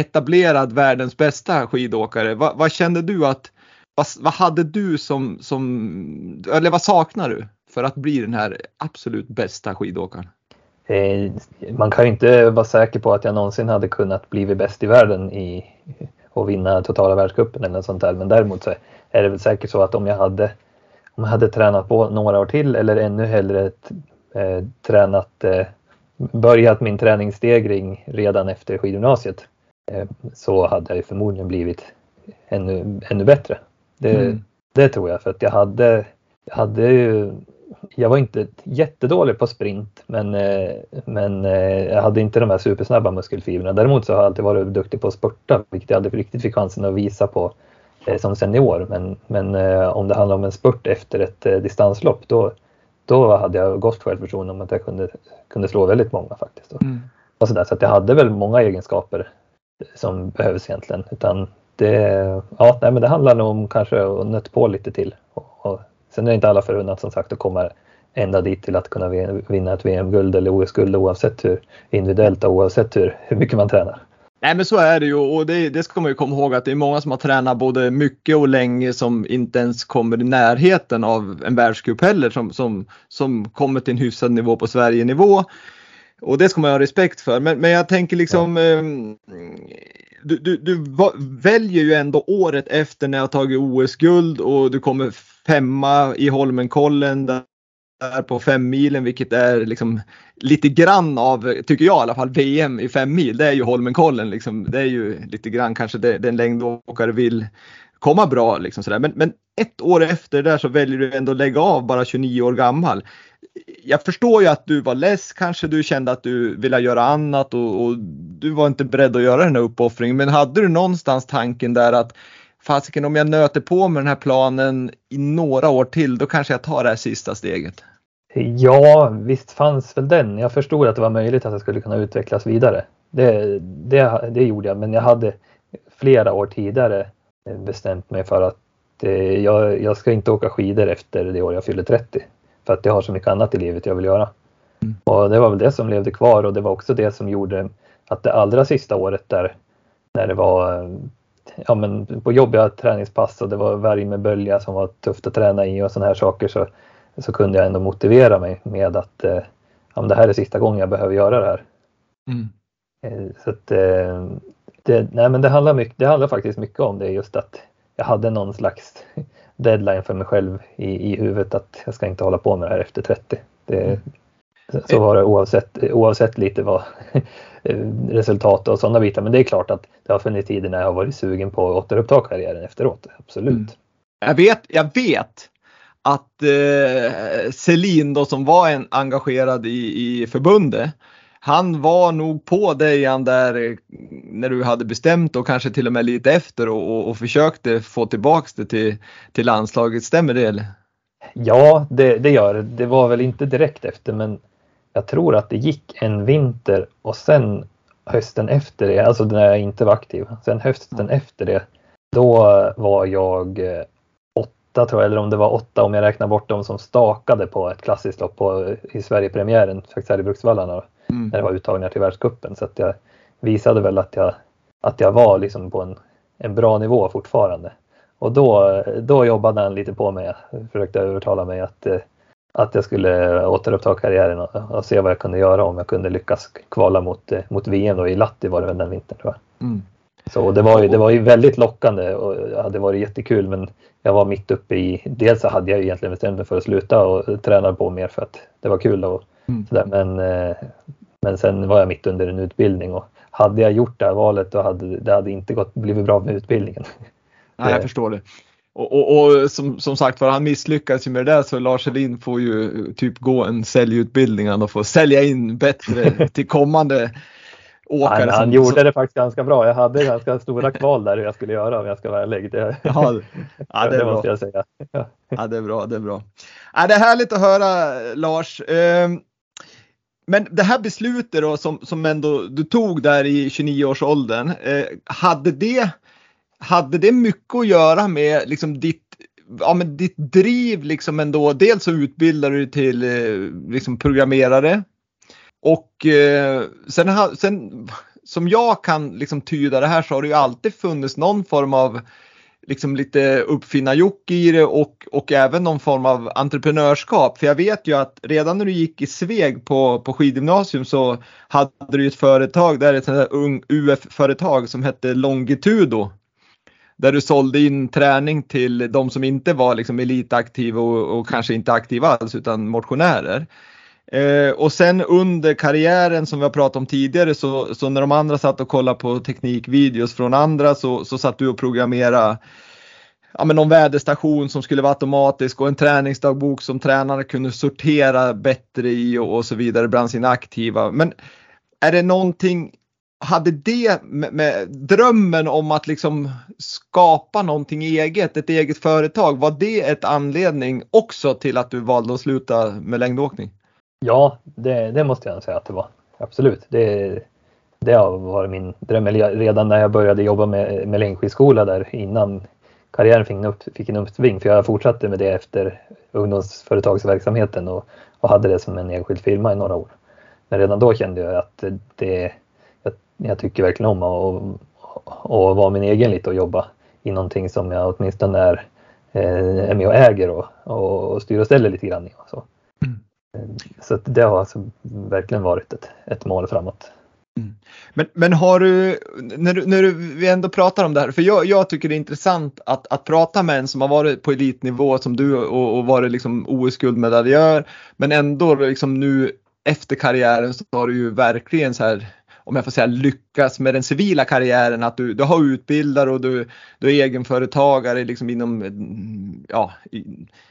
etablerad världens bästa skidåkare. Va, vad kände du att, vad, vad hade du som, som, eller vad saknar du för att bli den här absolut bästa skidåkaren? Eh, man kan ju inte vara säker på att jag någonsin hade kunnat bli bäst i världen i, och vinna totala världscupen eller något sånt där. Men däremot så är det väl säkert så att om jag hade, om jag hade tränat på några år till eller ännu hellre eh, tränat, eh, börjat min träningsstegring redan efter skidgymnasiet eh, så hade jag förmodligen blivit ännu, ännu bättre. Det, mm. det tror jag för att jag hade, jag hade ju jag var inte jättedålig på sprint men, eh, men eh, jag hade inte de här supersnabba muskelfibrerna. Däremot så har jag alltid varit duktig på att spurta vilket jag aldrig riktigt fick chansen att visa på eh, som senior. Men, men om det handlar om en spurt efter ett distanslopp då, då hade jag gott självförtroende om att jag kunde, kunde slå väldigt många faktiskt. Mm. Och så, där, så att jag hade väl många egenskaper som behövs egentligen. Utan det, ja, nej, men det handlar nog om kanske att nött på lite till och, och Sen är det inte alla förunnat som sagt att komma ända dit till att kunna vinna ett VM-guld eller OS-guld oavsett hur individuellt och oavsett hur, hur mycket man tränar. Nej men så är det ju och det, det, ska man ju komma ihåg att det är många som har tränat både mycket och länge som inte ens kommer i närheten av en världscup heller som, som, som kommer till en hyfsad nivå på Sverige-nivå. Och det ska man ha respekt för. Men, men jag tänker liksom eh, du, du, du, väljer ju ändå året efter när jag tagit OS-guld och du kommer femma i Holmenkollen där på fem milen vilket är liksom lite grann av, tycker jag i alla fall, VM i fem mil. Det är ju Holmenkollen liksom. Det är ju lite grann kanske det, den längdåkare vill komma bra liksom sådär. Men, men ett år efter där så väljer du ändå att lägga av bara 29 år gammal. Jag förstår ju att du var less kanske, du kände att du ville göra annat och, och du var inte beredd att göra den här uppoffringen. Men hade du någonstans tanken där att fasiken om jag nöter på med den här planen i några år till då kanske jag tar det här sista steget. Ja, visst fanns väl den. Jag förstod att det var möjligt att jag skulle kunna utvecklas vidare. Det, det, det gjorde jag, men jag hade flera år tidigare bestämt mig för att eh, jag, jag ska inte åka skidor efter det år jag fyller 30. För att jag har så mycket annat i livet jag vill göra. Mm. Och det var väl det som levde kvar och det var också det som gjorde att det allra sista året där när det var ja, men på jobbiga träningspass och det var värme med bölja som var tufft att träna i och sådana här saker så, så kunde jag ändå motivera mig med att eh, ja, det här är sista gången jag behöver göra det här. Mm. Så att, det, nej men det handlar, mycket, det handlar faktiskt mycket om det just att jag hade någon slags deadline för mig själv i, i huvudet att jag ska inte hålla på med det här efter 30. Det, mm. Så var det oavsett, oavsett lite vad resultat och sådana bitar. Men det är klart att det har funnits tider när jag har varit sugen på att återuppta karriären efteråt. Absolut. Mm. Jag, vet, jag vet att eh, Selin då som var en engagerad i, i förbundet han var nog på dig där när du hade bestämt och kanske till och med lite efter och, och, och försökte få tillbaks det till, till landslaget. Stämmer det? Eller? Ja, det, det gör det. Det var väl inte direkt efter men jag tror att det gick en vinter och sen hösten efter det, alltså när jag inte var aktiv, sen hösten mm. efter det, då var jag eh, åtta tror jag, eller om det var åtta om jag räknar bort de som stakade på ett klassiskt lopp på, i Sverigepremiären, faktiskt här i Bruksvallarna, mm. när det var uttagningar till världscupen. Så att jag visade väl att jag, att jag var liksom på en, en bra nivå fortfarande. Och då, då jobbade han lite på mig, försökte övertala mig att, att jag skulle återuppta karriären och, och se vad jag kunde göra om jag kunde lyckas kvala mot, mot VM då i Latti var det väl den vintern tror jag. Mm. Så det var, ju, det var ju väldigt lockande och det hade varit jättekul men jag var mitt uppe i, dels så hade jag egentligen bestämt mig för att sluta och träna på mer för att det var kul och mm. sådär. Men, eh, men sen var jag mitt under en utbildning och hade jag gjort det här valet då hade det hade inte gått, blivit bra med utbildningen. Nej, jag förstår det. Och, och, och, som, som sagt var, han misslyckas ju med det där så Lars Elin får ju typ gå en säljutbildning. Han får sälja in bättre till kommande åkare. Han, han som, gjorde som... det faktiskt ganska bra. Jag hade ganska stora kval där hur jag skulle göra om jag ska vara ärlig. Det, ja, ja, det, det måste jag säga. Ja. ja. det är bra. Det är bra. Ja, det är härligt att höra Lars. Ehm, men det här beslutet då som, som ändå du tog där i 29-årsåldern, eh, hade, det, hade det mycket att göra med liksom ditt ja, men ditt driv liksom ändå, dels så utbildar du till eh, liksom programmerare och eh, sen, sen som jag kan liksom tyda det här så har det ju alltid funnits någon form av liksom lite uppfinnarjock i det och, och även någon form av entreprenörskap. För jag vet ju att redan när du gick i Sveg på, på skidgymnasium så hade du ett företag där, ett UF-företag som hette Longitudo. Där du sålde in träning till de som inte var liksom elitaktiva och, och kanske inte aktiva alls utan motionärer. Eh, och sen under karriären som vi har pratat om tidigare så, så när de andra satt och kollade på teknikvideos från andra så, så satt du och programmerade ja, men någon väderstation som skulle vara automatisk och en träningsdagbok som tränarna kunde sortera bättre i och, och så vidare bland sina aktiva. Men är det någonting, hade det med, med, drömmen om att liksom skapa någonting eget, ett eget företag, var det ett anledning också till att du valde att sluta med längdåkning? Ja, det, det måste jag säga att det var. Absolut. Det, det har varit min dröm. Redan när jag började jobba med, med längdskidskola där innan karriären fick en, upp, fick en uppsving. För jag fortsatte med det efter ungdomsföretagsverksamheten och, och hade det som en enskild firma i några år. Men redan då kände jag att det, jag, tycker verkligen om att och vara min egen lite och jobba i någonting som jag åtminstone är, eh, är med och äger och, och, och styr och ställer lite grann i. Så. Så det har alltså verkligen varit ett, ett mål framåt. Mm. Men, men har du, när, du, när du, vi ändå pratar om det här, för jag, jag, tycker det är intressant att, att prata med en som har varit på elitnivå som du och, och varit liksom OS-guldmedaljör, men ändå liksom nu efter karriären så har du ju verkligen så här om jag får säga lyckas med den civila karriären, att du, du har utbildare och du, du är egenföretagare liksom inom ja,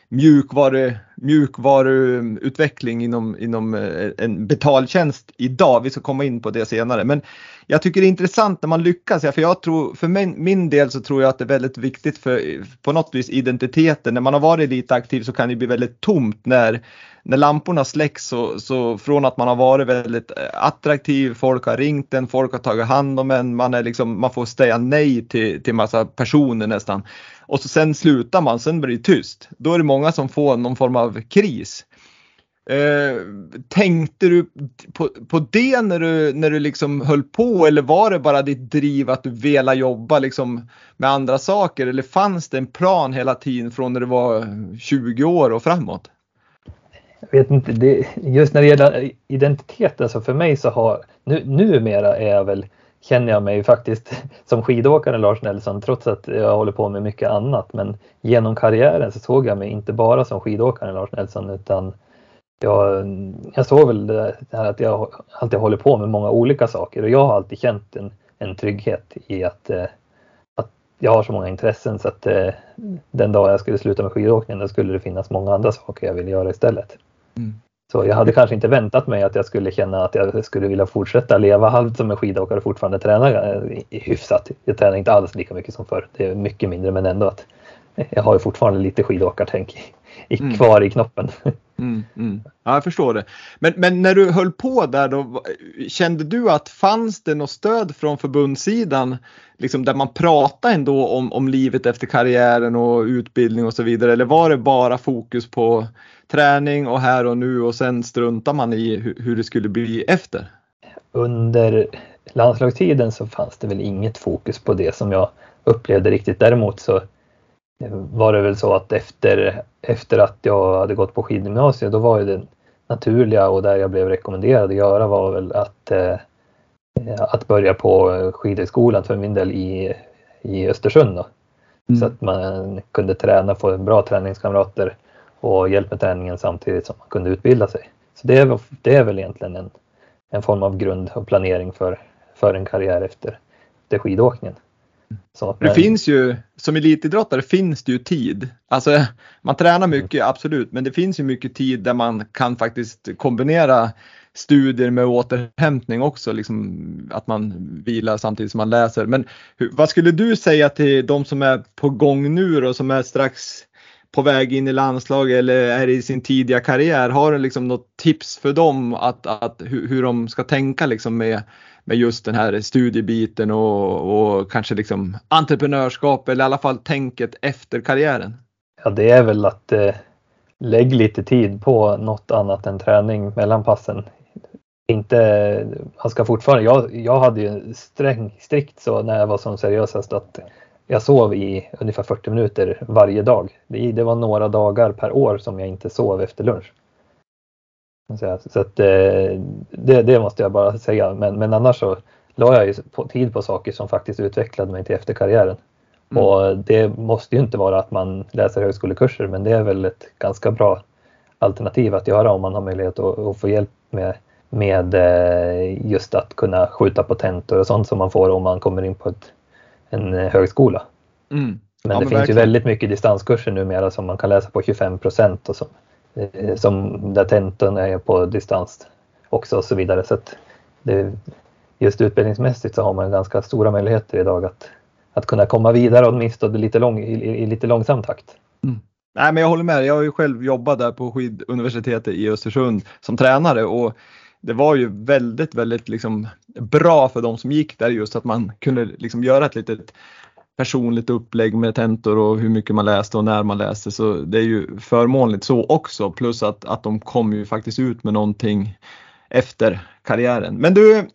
mjukvaru, mjukvaruutveckling inom, inom eh, en betaltjänst idag. Vi ska komma in på det senare. Men jag tycker det är intressant när man lyckas. För jag tror, för min, min del så tror jag att det är väldigt viktigt för på något vis identiteten. När man har varit lite aktiv så kan det bli väldigt tomt när när lamporna släcks så, så från att man har varit väldigt eh, attraktiv, folk har ringt en, folk har tagit hand om en, man, är liksom, man får säga nej till, till massa personer nästan. Och så sen slutar man, sen blir det tyst. Då är det många som får någon form av kris. Eh, tänkte du på, på det när du, när du liksom höll på eller var det bara ditt driv att du ville jobba liksom med andra saker eller fanns det en plan hela tiden från när du var 20 år och framåt? Jag vet inte, det, just när det gäller identiteten så för mig så har, nu, numera är jag väl, känner jag mig faktiskt som skidåkare Lars Nelson trots att jag håller på med mycket annat. Men genom karriären så såg jag mig inte bara som skidåkaren Lars Nelson utan jag, jag såg väl det här att jag alltid håller på med många olika saker och jag har alltid känt en, en trygghet i att, eh, att jag har så många intressen så att eh, den dag jag skulle sluta med skidåkningen då skulle det finnas många andra saker jag vill göra istället. Mm. Så jag hade kanske inte väntat mig att jag skulle känna att jag skulle vilja fortsätta leva halvt som en skidåkare och fortfarande träna eh, hyfsat. Jag tränar inte alls lika mycket som förr. Det är mycket mindre men ändå att jag har ju fortfarande lite skidåkartänk mm. kvar i knoppen. Mm, mm. Ja, jag förstår det. Men, men när du höll på där då, kände du att fanns det något stöd från förbundssidan liksom där man pratade ändå om, om livet efter karriären och utbildning och så vidare? Eller var det bara fokus på träning och här och nu och sen struntar man i hur, hur det skulle bli efter? Under landslagstiden så fanns det väl inget fokus på det som jag upplevde riktigt. Däremot så var det väl så att efter, efter att jag hade gått på skidgymnasiet då var ju det naturliga och där jag blev rekommenderad att göra var väl att, eh, att börja på skidhögskolan för min del i, i Östersund. Mm. Så att man kunde träna, få bra träningskamrater och hjälp med träningen samtidigt som man kunde utbilda sig. Så det är, det är väl egentligen en, en form av grund och planering för, för en karriär efter, efter skidåkningen. Så, men... Det finns ju, som elitidrottare finns det ju tid. Alltså man tränar mm. mycket, absolut, men det finns ju mycket tid där man kan faktiskt kombinera studier med återhämtning också, liksom att man vilar samtidigt som man läser. Men hur, vad skulle du säga till de som är på gång nu och som är strax på väg in i landslag eller är i sin tidiga karriär? Har du liksom något tips för dem att, att hur, hur de ska tänka liksom med med just den här studiebiten och, och kanske liksom entreprenörskap eller i alla fall tänket efter karriären? Ja, det är väl att eh, lägg lite tid på något annat än träning mellan passen. Inte, man ska fortfarande, jag, jag hade ju sträng, strikt så när jag var som seriösast att jag sov i ungefär 40 minuter varje dag. Det, det var några dagar per år som jag inte sov efter lunch. Så att, eh, det, det måste jag bara säga. Men, men annars så la jag ju tid på saker som faktiskt utvecklade mig till efter karriären. Mm. Och det måste ju inte vara att man läser högskolekurser men det är väl ett ganska bra alternativ att göra om man har möjlighet att, att få hjälp med, med eh, just att kunna skjuta på tentor och sånt som man får om man kommer in på ett, en högskola. Mm. Men ja, det men finns verkligen. ju väldigt mycket distanskurser numera som man kan läsa på 25 procent och så. Eh, som där tentorna är på distans också och så vidare. Så att det, just utbildningsmässigt så har man ganska stora möjligheter idag att, att kunna komma vidare åtminstone lite lång, i, i lite långsam takt. Mm. Nej, men jag håller med. Jag har ju själv jobbat där på skiduniversitetet i Östersund som tränare och det var ju väldigt, väldigt liksom bra för de som gick där just att man kunde liksom göra ett litet personligt upplägg med tentor och hur mycket man läste och när man läste så det är ju förmånligt så också plus att, att de kom ju faktiskt ut med någonting efter karriären. Men du, eh,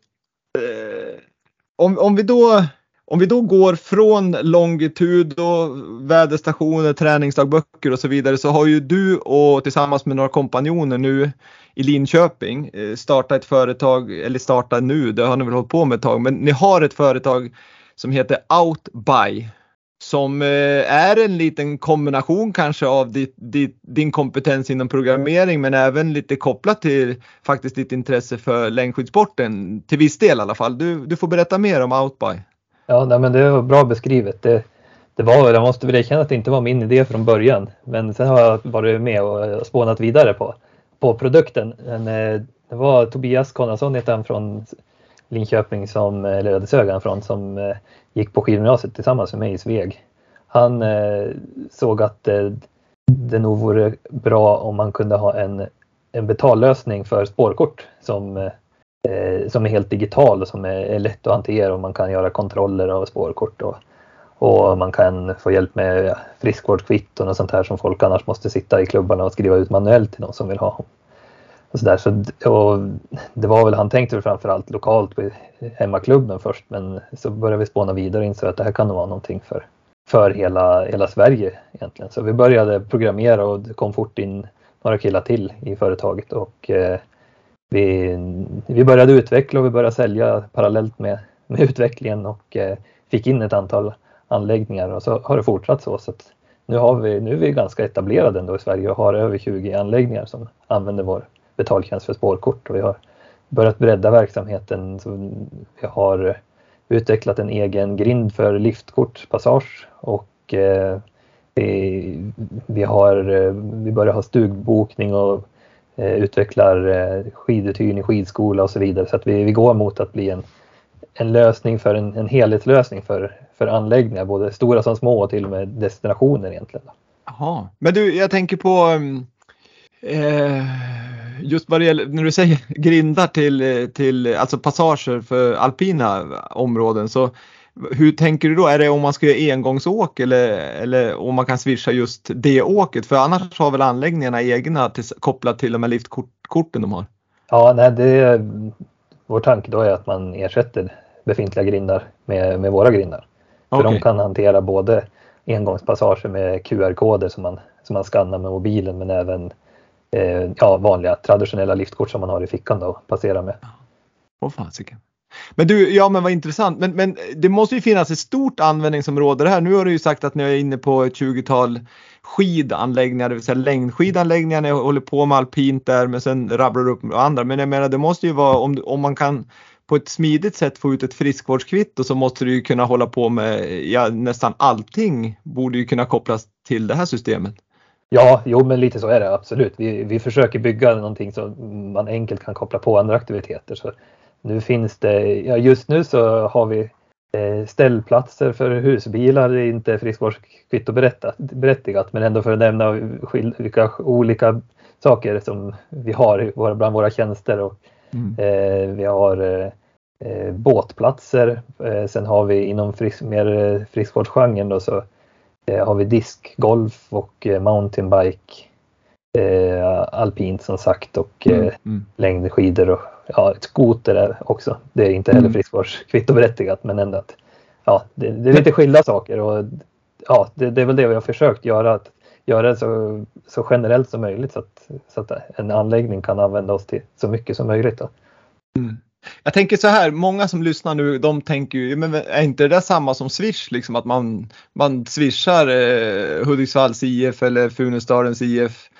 om, om, vi då, om vi då går från longitud och väderstationer, träningsdagböcker och så vidare så har ju du och tillsammans med några kompanjoner nu i Linköping eh, startat ett företag, eller startat nu, det har ni väl hållit på med ett tag, men ni har ett företag som heter OutBuy. som eh, är en liten kombination kanske av ditt, ditt, din kompetens inom programmering men även lite kopplat till faktiskt ditt intresse för längdskidsporten till viss del i alla fall. Du, du får berätta mer om OutBuy. Ja, nej, men det var bra beskrivet. Det, det var, jag måste väl erkänna att det inte var min idé från början men sen har jag varit med och spånat vidare på, på produkten. Men, eh, det var Tobias Konradsson heter han från Linköping som, eh, eller Ödeshög från, som eh, gick på skidgymnasiet tillsammans med mig i Sveg. Han eh, såg att det nog vore bra om man kunde ha en, en betallösning för spårkort som, som är helt digital och som är, är, lätt att hantera och man kan göra kontroller av spårkort och, och man kan få hjälp med friskvårdskvitton och sånt här som folk annars måste sitta i klubbarna och skriva ut manuellt till någon som vill ha. Och så där. Så, och det var väl, han tänkte väl framförallt lokalt på hemmaklubben först men så började vi spåna vidare och insåg att det här kan nog vara någonting för, för hela, hela Sverige egentligen. Så vi började programmera och det kom fort in några killar till i företaget och eh, vi, vi började utveckla och vi började sälja parallellt med, med utvecklingen och eh, fick in ett antal anläggningar och så har det fortsatt så. så nu, har vi, nu är vi ganska etablerade ändå i Sverige och har över 20 anläggningar som använder vår betaltjänst för spårkort och vi har börjat bredda verksamheten. Så vi har utvecklat en egen grind för liftkortspassage och eh, vi, vi, har, eh, vi börjar ha stugbokning och eh, utvecklar eh, skiduthyrning, skidskola och så vidare. Så att vi, vi går mot att bli en, en lösning för en, en helhetslösning för, för anläggningar, både stora som små och till och med destinationer egentligen. Jaha, men du, jag tänker på mm, eh, just vad det gäller, när du säger grindar till, till alltså passager för alpina områden så hur tänker du då? Är det om man ska göra engångsåk eller, eller om man kan swisha just det åket? För annars har väl anläggningarna egna till, kopplat till de här liftkorten de har? Ja, nej, det, vår tanke då är att man ersätter befintliga grindar med, med våra grindar. För okay. de kan hantera både engångspassager med QR-koder som man, som man skannar med mobilen men även eh, ja, vanliga traditionella liftkort som man har i fickan då att passera med. Åh fasiken. Men du, ja men vad intressant. Men, men det måste ju finnas ett stort användningsområde här. Nu har du ju sagt att ni är inne på ett 20-tal skidanläggningar, det vill säga längdskidanläggningar. Ni håller på med alpint där men sen rabblar du upp andra. Men jag menar det måste ju vara om, om man kan på ett smidigt sätt få ut ett friskvårdskvitto så måste du ju kunna hålla på med ja, nästan allting borde ju kunna kopplas till det här systemet. Ja, jo men lite så är det absolut. Vi, vi försöker bygga någonting som man enkelt kan koppla på andra aktiviteter. Så nu finns det, ja just nu så har vi eh, ställplatser för husbilar, det är inte friskvårdskvitto berättigat men ändå för att nämna vilka olika saker som vi har bland våra tjänster. Och, mm. eh, vi har eh, eh, båtplatser, eh, sen har vi inom frisk, mer friskvårdsgenren då så Eh, har vi diskgolf och eh, mountainbike. Eh, alpint som sagt och mm, mm. längdskidor och ja, skoter är också. Det är inte heller mm. friskvårdskvittoberättigat men ändå att ja, det, det, är lite skilda saker och ja, det, det, är väl det vi har försökt göra. Att göra det så, så generellt som möjligt så att, så att en anläggning kan använda oss till så mycket som möjligt. Mm. Jag tänker så här, många som lyssnar nu, de tänker ju, men är inte det där samma som Swish, liksom att man, man swishar eh, Hudiksvalls IF eller Funäsdalens IF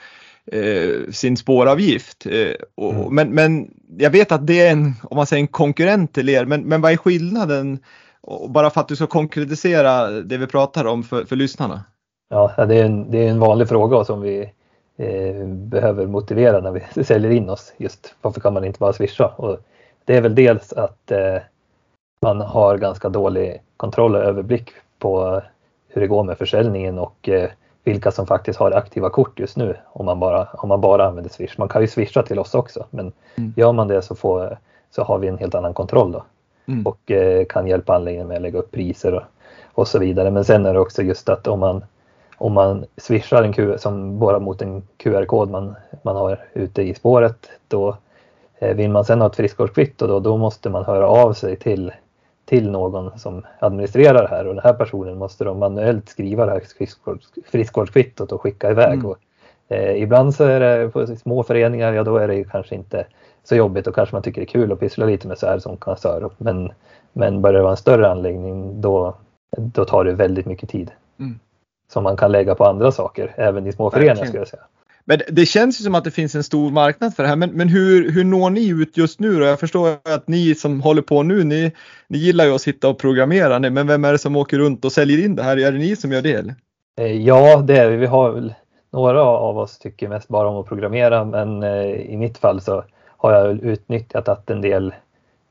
eh, sin spåravgift. Eh, och, mm. men, men jag vet att det är en, om man säger en konkurrent till er, men, men vad är skillnaden? Och bara för att du ska konkretisera det vi pratar om för, för lyssnarna. Ja, det är, en, det är en vanlig fråga som vi eh, behöver motivera när vi säljer in oss. Just varför kan man inte bara swisha? Och det är väl dels att eh, man har ganska dålig kontroll och överblick på hur det går med försäljningen och eh, vilka som faktiskt har aktiva kort just nu om man bara, om man bara använder Swish. Man kan ju swisha till oss också men mm. gör man det så, får, så har vi en helt annan kontroll då mm. och eh, kan hjälpa anläggningen med att lägga upp priser och, och så vidare. Men sen är det också just att om man om man swishar en QR, som bara mot en QR-kod man, man har ute i spåret då vill man sen ha ett friskvårdskvitto då, då måste man höra av sig till, till någon som administrerar det här och den här personen måste då manuellt skriva det här friskvårdskvittot och skicka iväg. Mm. Och, eh, ibland så är det på små föreningar, ja då är det kanske inte så jobbigt och kanske man tycker det är kul att pyssla lite med så här som kassör. Men, men börjar det vara en större anläggning då, då tar det väldigt mycket tid. Mm. Som man kan lägga på andra saker, även i små föreningar skulle jag säga. Men det känns ju som att det finns en stor marknad för det här. Men, men hur, hur når ni ut just nu då? Jag förstår att ni som håller på nu, ni, ni gillar ju att sitta och programmera. Men vem är det som åker runt och säljer in det här? Är det ni som gör det? Eller? Eh, ja, det är vi. Vi har väl några av oss tycker mest bara om att programmera, men eh, i mitt fall så har jag utnyttjat att en del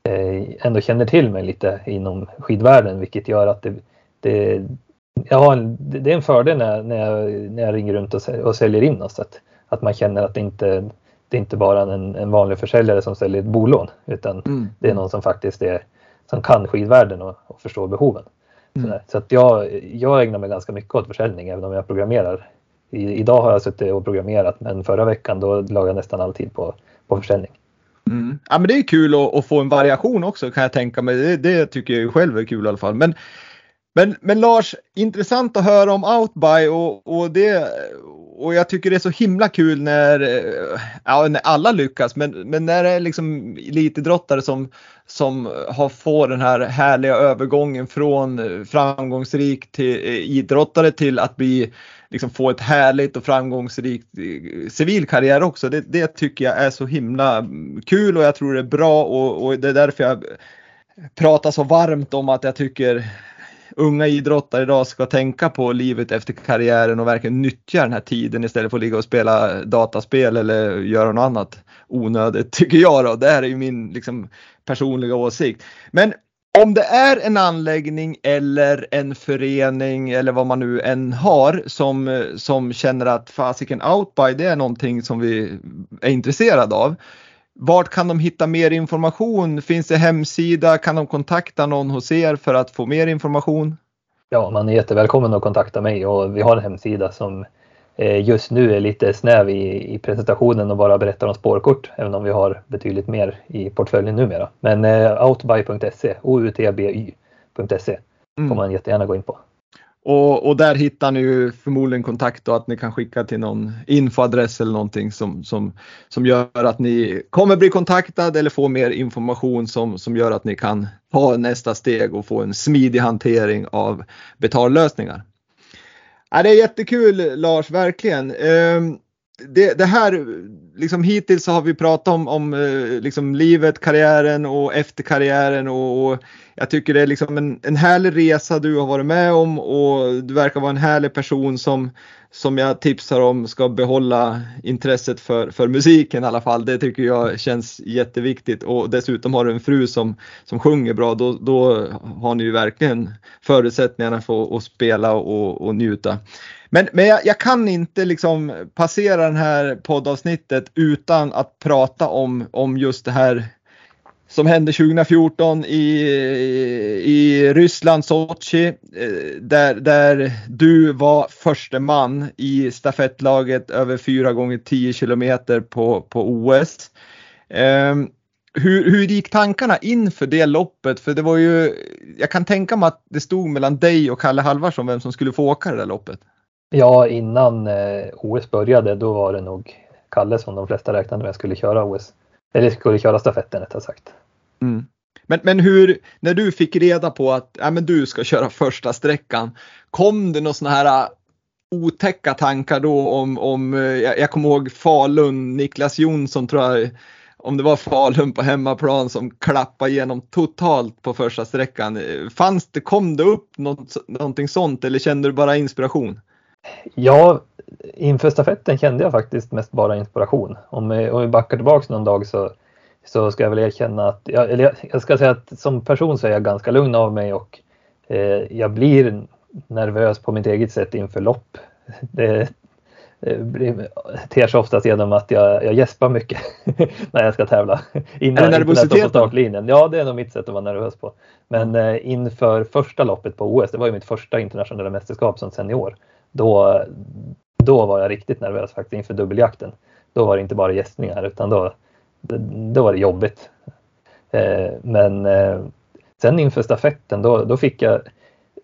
eh, ändå känner till mig lite inom skidvärlden, vilket gör att det, det Ja, det är en fördel när, när, jag, när jag ringer runt och, och säljer in oss. Att, att man känner att det inte det är inte bara en, en vanlig försäljare som säljer ett bolån utan mm. det är någon som faktiskt är, som kan skidvärlden och, och förstår behoven. Mm. Så, så, att jag, jag ägnar mig ganska mycket åt försäljning även om jag programmerar. I, idag har jag suttit och programmerat men förra veckan då la jag nästan all tid på, på försäljning. Mm. Ja men det är kul att, att, få en variation också kan jag tänka mig. Det, det tycker jag själv är kul i alla fall. Men men, men Lars, intressant att höra om Outby och, och, det, och jag tycker det är så himla kul när, eh, ja, när alla lyckas, men, men när det är liksom elitidrottare som, som har får den här härliga övergången från eh, framgångsrik till, eh, idrottare till att bli liksom få ett härligt och framgångsrikt civil karriär också. Det, det, tycker jag är så himla mm, kul och jag tror det är bra och, och det är därför jag pratar så varmt om att jag tycker unga idrottare idag ska tänka på livet efter karriären och verkligen nyttja den här tiden istället för att ligga och spela dataspel eller göra något annat onödigt tycker jag då. Det här är ju min liksom, personliga åsikt. Men om det är en anläggning eller en förening eller vad man nu än har som, som känner att fasiken outby det är någonting som vi är intresserade av. Vart kan de hitta mer information? Finns det hemsida? Kan de kontakta någon hos er för att få mer information? Ja, man är jättevälkommen att kontakta mig och vi har en hemsida som eh, just nu är lite snäv i, i presentationen och bara berättar om spårkort, även om vi har betydligt mer i portföljen numera. Men eh, outby.se, outby.se mm. får man jättegärna gå in på. Och, och, där hittar ni ju förmodligen kontakt och att ni kan skicka till någon infoadress eller någonting som, som, som gör att ni kommer bli kontaktad eller få mer information som, som gör att ni kan ta nästa steg och få en smidig hantering av betallösningar. Ja, det är jättekul Lars, verkligen. Ehm, det, det, här, liksom hittills så har vi pratat om, om eh, liksom livet, karriären och efter karriären och, och jag tycker det är liksom en, en härlig resa du har varit med om och du verkar vara en härlig person som, som jag tipsar om ska behålla intresset för, för musiken i alla fall. Det tycker jag känns jätteviktigt och dessutom har du en fru som, som sjunger bra. Då, då har ni ju verkligen förutsättningarna för att spela och, och njuta. Men, men jag, jag, kan inte liksom passera det här poddavsnittet utan att prata om, om just det här som hände 2014 i, i Ryssland, Sochi, eh, där, där du var förste man i stafettlaget över 4 gånger 10 kilometer på, på OS. Um, ehm, hur, hur gick tankarna inför det loppet? För det var ju, jag kan tänka mig att det stod mellan dig och Kalle Halvarsson vem som skulle få åka det där loppet. Ja, innan eh, OS började då var det nog Kalle som de flesta räknade med skulle köra OS. Eller skulle köra stafetten rättare sagt. Mm. Men, men hur, när du fick reda på att ja, men du ska köra första sträckan, kom det några sådana här äh, otäcka tankar då om, om eh, jag, jag kommer ihåg Falun, Niklas Jonsson tror jag, om det var Falun på hemmaplan som klappade igenom totalt på första sträckan. Fanns det, kom det upp något, någonting sånt eller kände du bara inspiration? Ja, inför stafetten kände jag faktiskt mest bara inspiration. Om vi, om vi backar tillbaks någon dag så så ska jag väl erkänna att, jag, eller jag ska säga att som person så är jag ganska lugn av mig och eh, jag blir nervös på mitt eget sätt inför lopp. Det, det ter sig oftast genom att jag, jag gäspar mycket när jag ska tävla. Innan, är det nervositeten? Startlinjen. Ja, det är nog mitt sätt att vara nervös på. Men eh, inför första loppet på OS, det var ju mitt första internationella mästerskap som senior, då, då var jag riktigt nervös faktiskt inför dubbeljakten. Då var det inte bara gästningar utan då, då var det jobbigt. Eh, men eh, sen inför stafetten då, då fick jag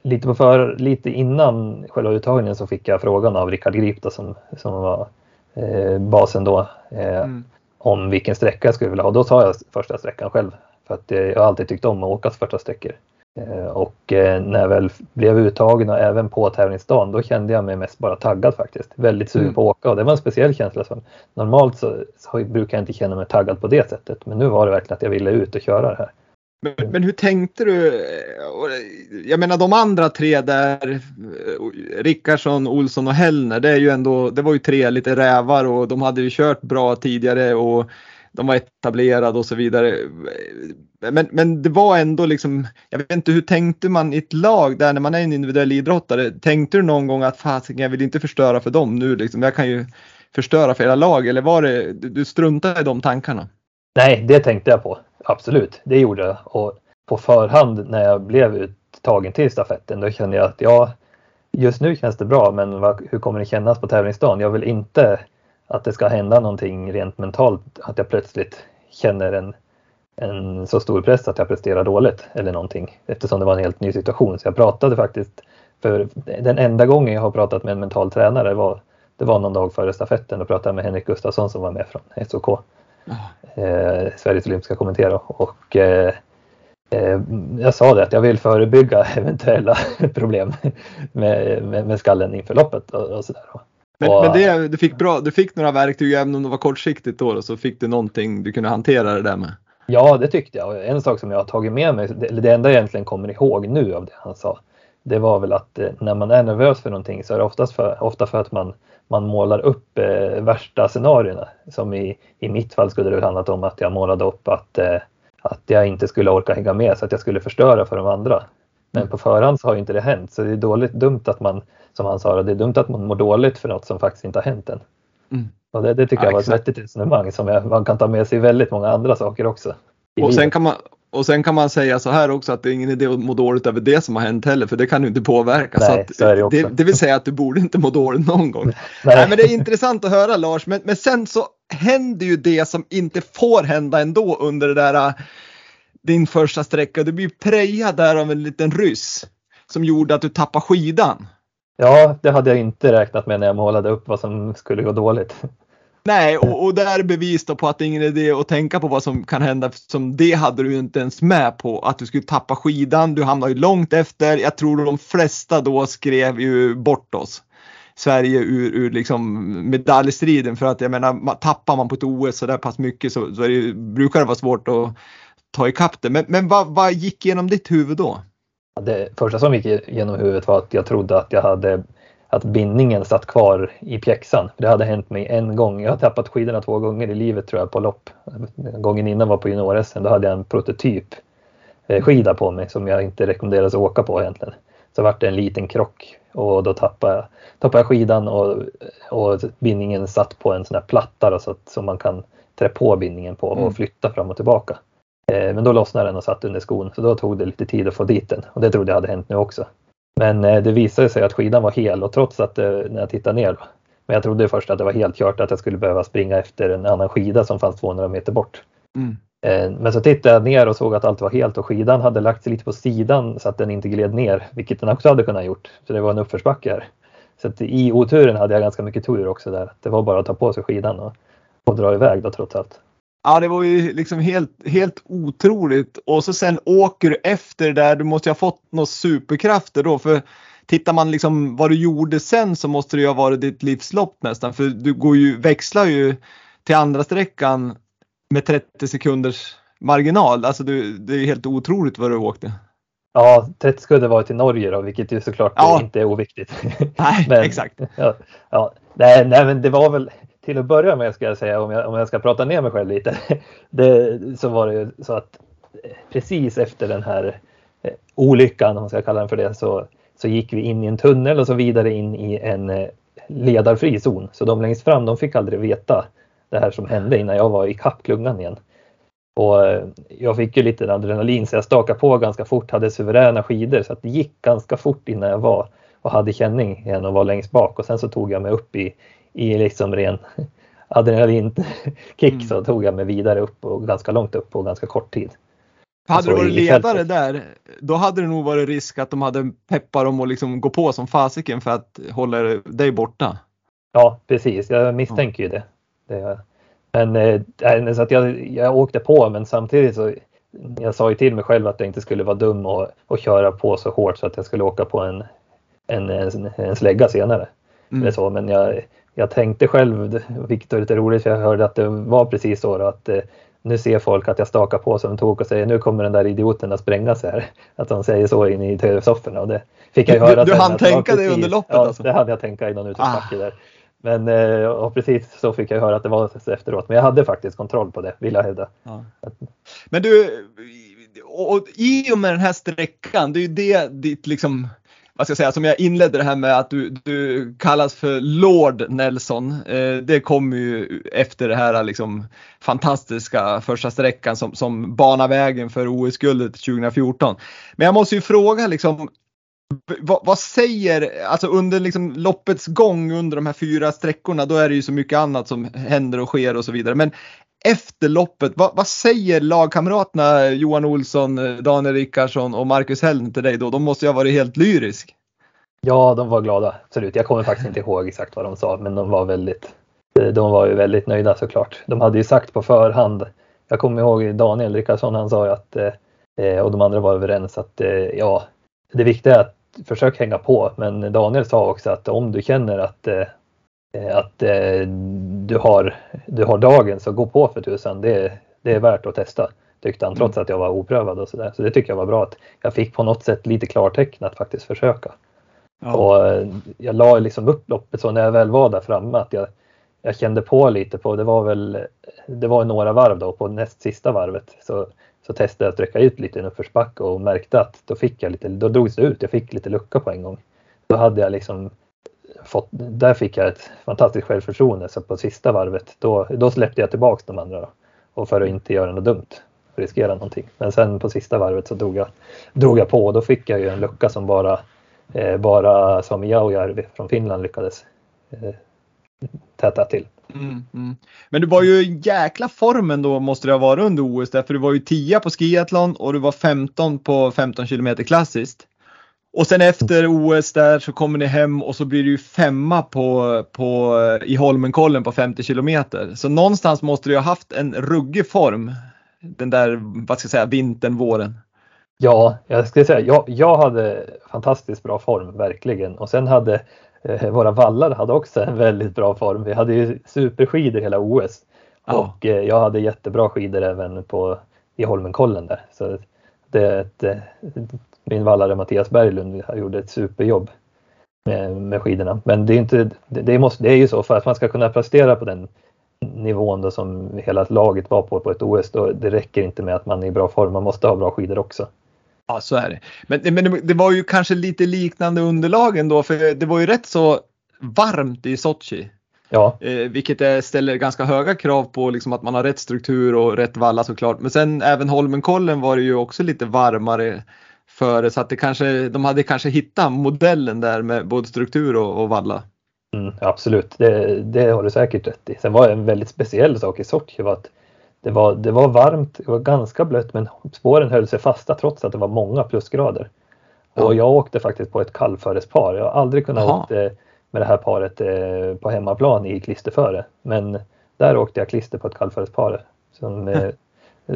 lite, på för, lite innan själva uttagningen så fick jag frågan av Rickard Grip då, som, som var eh, basen då mm. om vilken sträcka jag skulle vilja ha. Då tar jag första sträckan själv för att jag har alltid tyckt om att åka första sträckor. Eh, och eh, när jag väl blev uttagen och även på tävlingsdagen då kände jag mig mest bara taggad faktiskt. Väldigt sugen mm. på att åka och det var en speciell känsla. Som, normalt så, så, brukar jag inte känna mig taggad på det sättet men nu var det verkligen att jag ville ut och köra det här. Men, men hur tänkte du? Jag menar de andra tre där, Rickardsson, Olsson och Hellner, det är ju ändå, det var ju tre lite rävar och de hade ju kört bra tidigare och de var etablerade och så vidare. Men, men det var ändå liksom, jag vet inte hur tänkte man i ett lag där när man är en individuell idrottare? Tänkte du någon gång att fasiken jag vill inte förstöra för dem nu liksom, jag kan ju förstöra för hela lag eller var det, du struntade i de tankarna? Nej, det tänkte jag på. Absolut, det gjorde jag. Och på förhand när jag blev uttagen till stafetten då kände jag att ja, just nu känns det bra men vad, hur kommer det kännas på tävlingsdagen? Jag vill inte att det ska hända någonting rent mentalt, att jag plötsligt känner en, en så stor press att jag presterar dåligt eller någonting eftersom det var en helt ny situation. Så jag pratade faktiskt, för den enda gången jag har pratat med en mental tränare var, det var någon dag före stafetten och pratade med Henrik Gustafsson som var med från SOK, eh, Sveriges Olympiska kommitté. Och, eh, eh, jag sa det att jag vill förebygga eventuella problem med, med, med skallen inför loppet och, och sådär. Men, och, men det, du, fick bra, du fick några verktyg även om det var kortsiktigt då och så fick du någonting du kunde hantera det där med? Ja, det tyckte jag. En sak som jag har tagit med mig, det, det enda jag egentligen kommer ihåg nu av det han sa, det var väl att eh, när man är nervös för någonting så är det oftast för, ofta för att man, man målar upp eh, värsta scenarierna. Som i, i mitt fall skulle det handlat om att jag målade upp att, eh, att jag inte skulle orka hänga med så att jag skulle förstöra för de andra. Men på förhand så har ju inte det hänt så det är dåligt dumt att man, som han sa, det är dumt att man mår dåligt för något som faktiskt inte har hänt än. Mm. Och det, det tycker ja, jag var exakt. ett vettigt resonemang som jag, man kan ta med sig i väldigt många andra saker också. Och sen, kan man, och sen kan man säga så här också att det är ingen idé att må dåligt över det som har hänt heller för det kan du inte påverka. Nej, så, så det, det, det, vill säga att du borde inte må dåligt någon gång. Nej. Nej men det är intressant att höra Lars men, men sen så händer ju det som inte får hända ändå under det där din första sträcka. Du blir prejad där av en liten ryss som gjorde att du tappade skidan. Ja, det hade jag inte räknat med när jag målade upp vad som skulle gå dåligt. Nej, och, och där är bevis på att det är ingen idé att tänka på vad som kan hända. Som det hade du inte ens med på att du skulle tappa skidan. Du hamnade ju långt efter. Jag tror de flesta då skrev ju bort oss. Sverige ur, ur liksom medaljstriden för att jag menar tappar man på ett OS så där pass mycket så, så det, brukar det vara svårt att ta ikapp det. Men, men vad, vad gick genom ditt huvud då? Det första som gick genom huvudet var att jag trodde att jag hade att bindningen satt kvar i pjäxan. Det hade hänt mig en gång. Jag har tappat skidorna två gånger i livet tror jag på lopp. Gången innan var på junior-SM. Då hade jag en prototyp eh, skida på mig som jag inte rekommenderas att åka på egentligen. Så vart det en liten krock och då tappade jag, tappade jag skidan och, och bindningen satt på en sån här platta då, så att som man kan trä på bindningen på och mm. flytta fram och tillbaka. Eh, men då lossnade den och satt under skon så då tog det lite tid att få dit den och det trodde jag hade hänt nu också. Men eh, det visade sig att skidan var hel och trots att eh, när jag tittade ner men jag trodde först att det var helt kört att jag skulle behöva springa efter en annan skida som fanns 200 meter bort. Mm. Men så tittade jag ner och såg att allt var helt och skidan hade lagt sig lite på sidan så att den inte gled ner, vilket den också hade kunnat gjort. Så det var en uppförsbacke här. Så att i oturen hade jag ganska mycket tur också där. Det var bara att ta på sig skidan och, och dra iväg då trots allt. Ja, det var ju liksom helt, helt otroligt. Och så sen åker du efter där. Du måste ju ha fått några superkrafter då. För tittar man liksom vad du gjorde sen så måste det ju ha varit ditt livslopp nästan. För du går ju, växlar ju till andra sträckan med 30 sekunders marginal. Alltså du, det är helt otroligt vad du åkte. Ja, 30 sekunder var till Norge då, vilket ju såklart ja. inte är oviktigt. Nej, men, exakt. Ja, ja, nej, nej, men det var väl till att börja med ska jag säga om jag, om jag ska prata ner mig själv lite. Det, så var det ju så att eh, precis efter den här eh, olyckan, om man ska kalla den för det, så, så gick vi in i en tunnel och så vidare in i en eh, ledarfri zon. Så de längst fram, de fick aldrig veta det här som hände innan jag var i kappklungan igen. Och jag fick ju lite adrenalin så jag stakade på ganska fort, hade suveräna skidor så att det gick ganska fort innan jag var och hade känning igen och var längst bak och sen så tog jag mig upp i, i liksom ren adrenalinkick mm. så tog jag mig vidare upp och ganska långt upp på ganska kort tid. Hade du varit ledare där, då hade det nog varit risk att de hade peppat dem och liksom gå på som fasiken för att hålla dig borta. Ja, precis. Jag misstänker ju det. det men äh, så att jag, jag åkte på, men samtidigt så jag sa ju till mig själv att jag inte skulle vara dum och, och köra på så hårt så att jag skulle åka på en, en, en, en slägga senare. Mm. Eller så, men jag, jag tänkte själv, vilket var lite roligt, för jag hörde att det var precis så då, att eh, nu ser folk att jag stakar på som en tok och säger nu kommer den där idioten att spränga sig här. Att de säger så inne i tv-sofforna och det fick jag ju höra. Du, du hann tänka det under loppet ja, alltså? det hade jag tänka i någon utförsbacke ah. där. Men eh, och precis så fick jag höra att det var efteråt. Men jag hade faktiskt kontroll på det, vill jag hävda. Ja. Men du, och i och med den här sträckan, det är ju det ditt liksom vad ska jag säga, som jag inledde det här med att du, du kallas för Lord Nelson. Eh, det kommer ju efter det här liksom fantastiska första sträckan som, som banar vägen för OS-guldet 2014. Men jag måste ju fråga liksom, vad, vad, säger, alltså under liksom loppets gång under de här fyra sträckorna, då är det ju så mycket annat som händer och sker och så vidare. Men efter loppet, vad, vad, säger lagkamraterna Johan Olsson, Daniel Rickardsson och Marcus Helln till dig då? De måste ju ha varit helt lyrisk. Ja, de var glada. Absolut. Jag kommer faktiskt inte ihåg exakt vad de sa, men de var väldigt, de var ju väldigt nöjda såklart. De hade ju sagt på förhand. Jag kommer ihåg Daniel Rickardsson, han sa ju att, eh, och de andra var överens att eh, ja, det viktiga är att försöka hänga på. Men Daniel sa också att om du känner att eh, eh, att du har, du har dagen så gå på för tusan. Det, det är värt att testa tyckte han trots mm. att jag var oprövad och sådär. Så det tycker jag var bra att jag fick på något sätt lite klartecken att faktiskt försöka. Ja. Och eh, jag la liksom upp loppet så när jag väl var där framme att jag, jag kände på lite på, det var väl, det var några varv då på näst sista varvet så, så testade jag att trycka ut lite i en uppförsbacke och märkte att då fick jag lite, då drogs det ut, jag fick lite lucka på en gång. Då hade jag liksom fått, där fick jag ett fantastiskt självförtroende så på sista varvet då, då släppte jag tillbaks de andra. Och för att inte göra något dumt, riskera någonting. Men sen på sista varvet så drog jag, drog jag på och då fick jag ju en lucka som bara eh, bara som Jaujärvi från Finland lyckades eh, täta till. Mm, mm. Men du var ju i jäkla formen då måste det ha varit under OS för du var ju 10 på skiathlon och du var 15 på 15 km klassiskt. Och sen efter OS där så kommer ni hem och så blir ju femma på, på, i Holmenkollen på 50 kilometer. Så någonstans måste du ha haft en ruggig form den där, vad ska jag säga, vintern, våren. Ja, jag skulle säga jag, jag hade fantastiskt bra form, verkligen. Och sen hade eh, våra vallar hade också en väldigt bra form. Vi hade ju superskidor hela OS. Ja. Och eh, jag hade jättebra skidor även på, i Holmenkollen där. Så det, det, min vallare Mattias Berglund gjorde ett superjobb med, med skidorna. Men det är, inte, det, det, måste, det är ju så för att man ska kunna prestera på den nivån då som hela laget var på på ett OS, då det räcker inte med att man är i bra form, man måste ha bra skidor också. Ja, så är det. Men, men det var ju kanske lite liknande underlag ändå, för det var ju rätt så varmt i Sochi. Ja. Eh, vilket är, ställer ganska höga krav på liksom att man har rätt struktur och rätt valla såklart. Men sen även Holmenkollen var det ju också lite varmare före så att det kanske, de hade kanske hittat modellen där med både struktur och, och valla. Mm, absolut, det, det har du säkert rätt i. Sen var det en väldigt speciell sak i Sochi var att det var, det var varmt, det var ganska blött men spåren höll sig fasta trots att det var många plusgrader. Ja. Och jag åkte faktiskt på ett kallförespar. Jag har aldrig kunnat åka med det här paret eh, på hemmaplan i klisterföre. Men där åkte jag klister på ett kallförespar. Som, eh,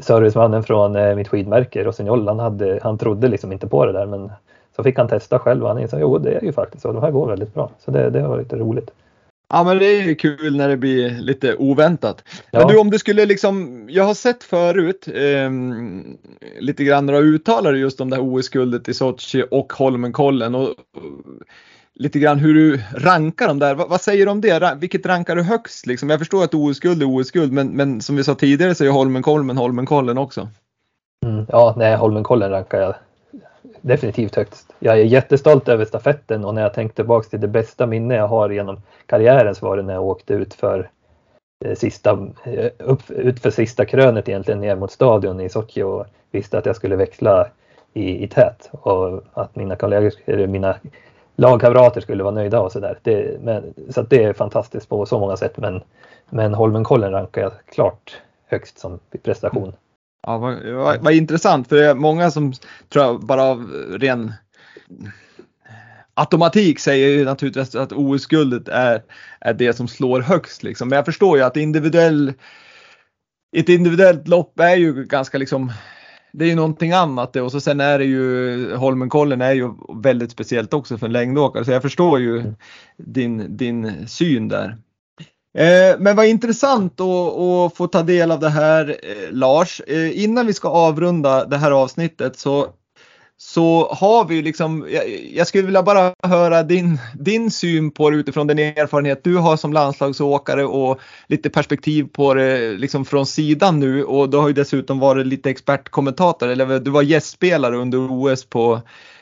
servicemannen från eh, mitt skidmärke, Rossignol, han, hade, han trodde liksom inte på det där men så fick han testa själv och han insåg jo det är ju faktiskt så, de här går väldigt bra. Så det, det var lite roligt. Ja men det är ju kul när det blir lite oväntat. Ja. Men du om du skulle liksom, jag har sett förut eh, lite grann några uttalare just om det här OS-guldet i Sochi och Holmenkollen och, och lite grann hur du rankar dem där. Vad, vad säger du om det? Vilket rankar du högst? Liksom? Jag förstår att OS-guld är OS-guld men, men som vi sa tidigare så är Holmenkollen Holmenkollen också. Mm, ja, nej Holmenkollen rankar jag definitivt högst. Jag är jättestolt över stafetten och när jag tänkte tillbaka till det bästa minne jag har genom karriären så var det när jag åkte ut för eh, sista, eh, upp, ut för sista krönet egentligen ner mot stadion i Sochi och visste att jag skulle växla i, i tät och att mina kollegor, eller mina lagkamrater skulle vara nöjda och sådär. Så att det är fantastiskt på så många sätt men, men Holmenkollen rankar jag klart högst som prestation. Ja, vad, vad, vad, intressant för det är många som tror jag bara av ren automatik säger ju naturligtvis att OS-guldet är, är det som slår högst. Liksom. Men jag förstår ju att individuell, ett individuellt lopp är ju ganska liksom det är ju någonting annat det och så sen är det ju Holmenkollen är ju väldigt speciellt också för en längdåkare så jag förstår ju mm. din, din syn där. Eh, men vad intressant att, få ta del av det här eh, Lars. Eh, innan vi ska avrunda det här avsnittet så, så har vi liksom, jag, skulle vilja bara höra din, din syn på det utifrån den erfarenhet du har som landslagsåkare och lite perspektiv på det liksom från sidan nu och du har ju dessutom varit lite expertkommentator eller du var gästspelare under OS på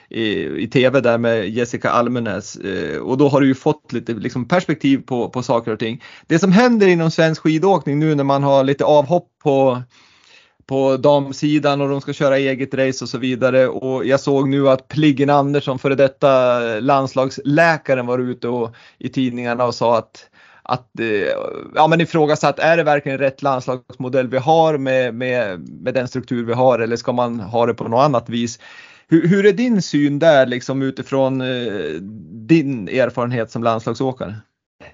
i, i tv där med Jessica Almenäs eh, och då har du ju fått lite liksom, perspektiv på, på saker och ting. Det som händer inom svensk skidåkning nu när man har lite avhopp på på damsidan och de ska köra eget race och så vidare. Och jag såg nu att Pliggen Andersson, före detta landslagsläkaren, var ute och, i tidningarna och sa att att eh, ja, men ifrågasatt, är det verkligen rätt landslagsmodell vi har med, med, med den struktur vi har eller ska man ha det på något annat vis? Hur, hur är din syn där liksom utifrån eh, din erfarenhet som landslagsåkare?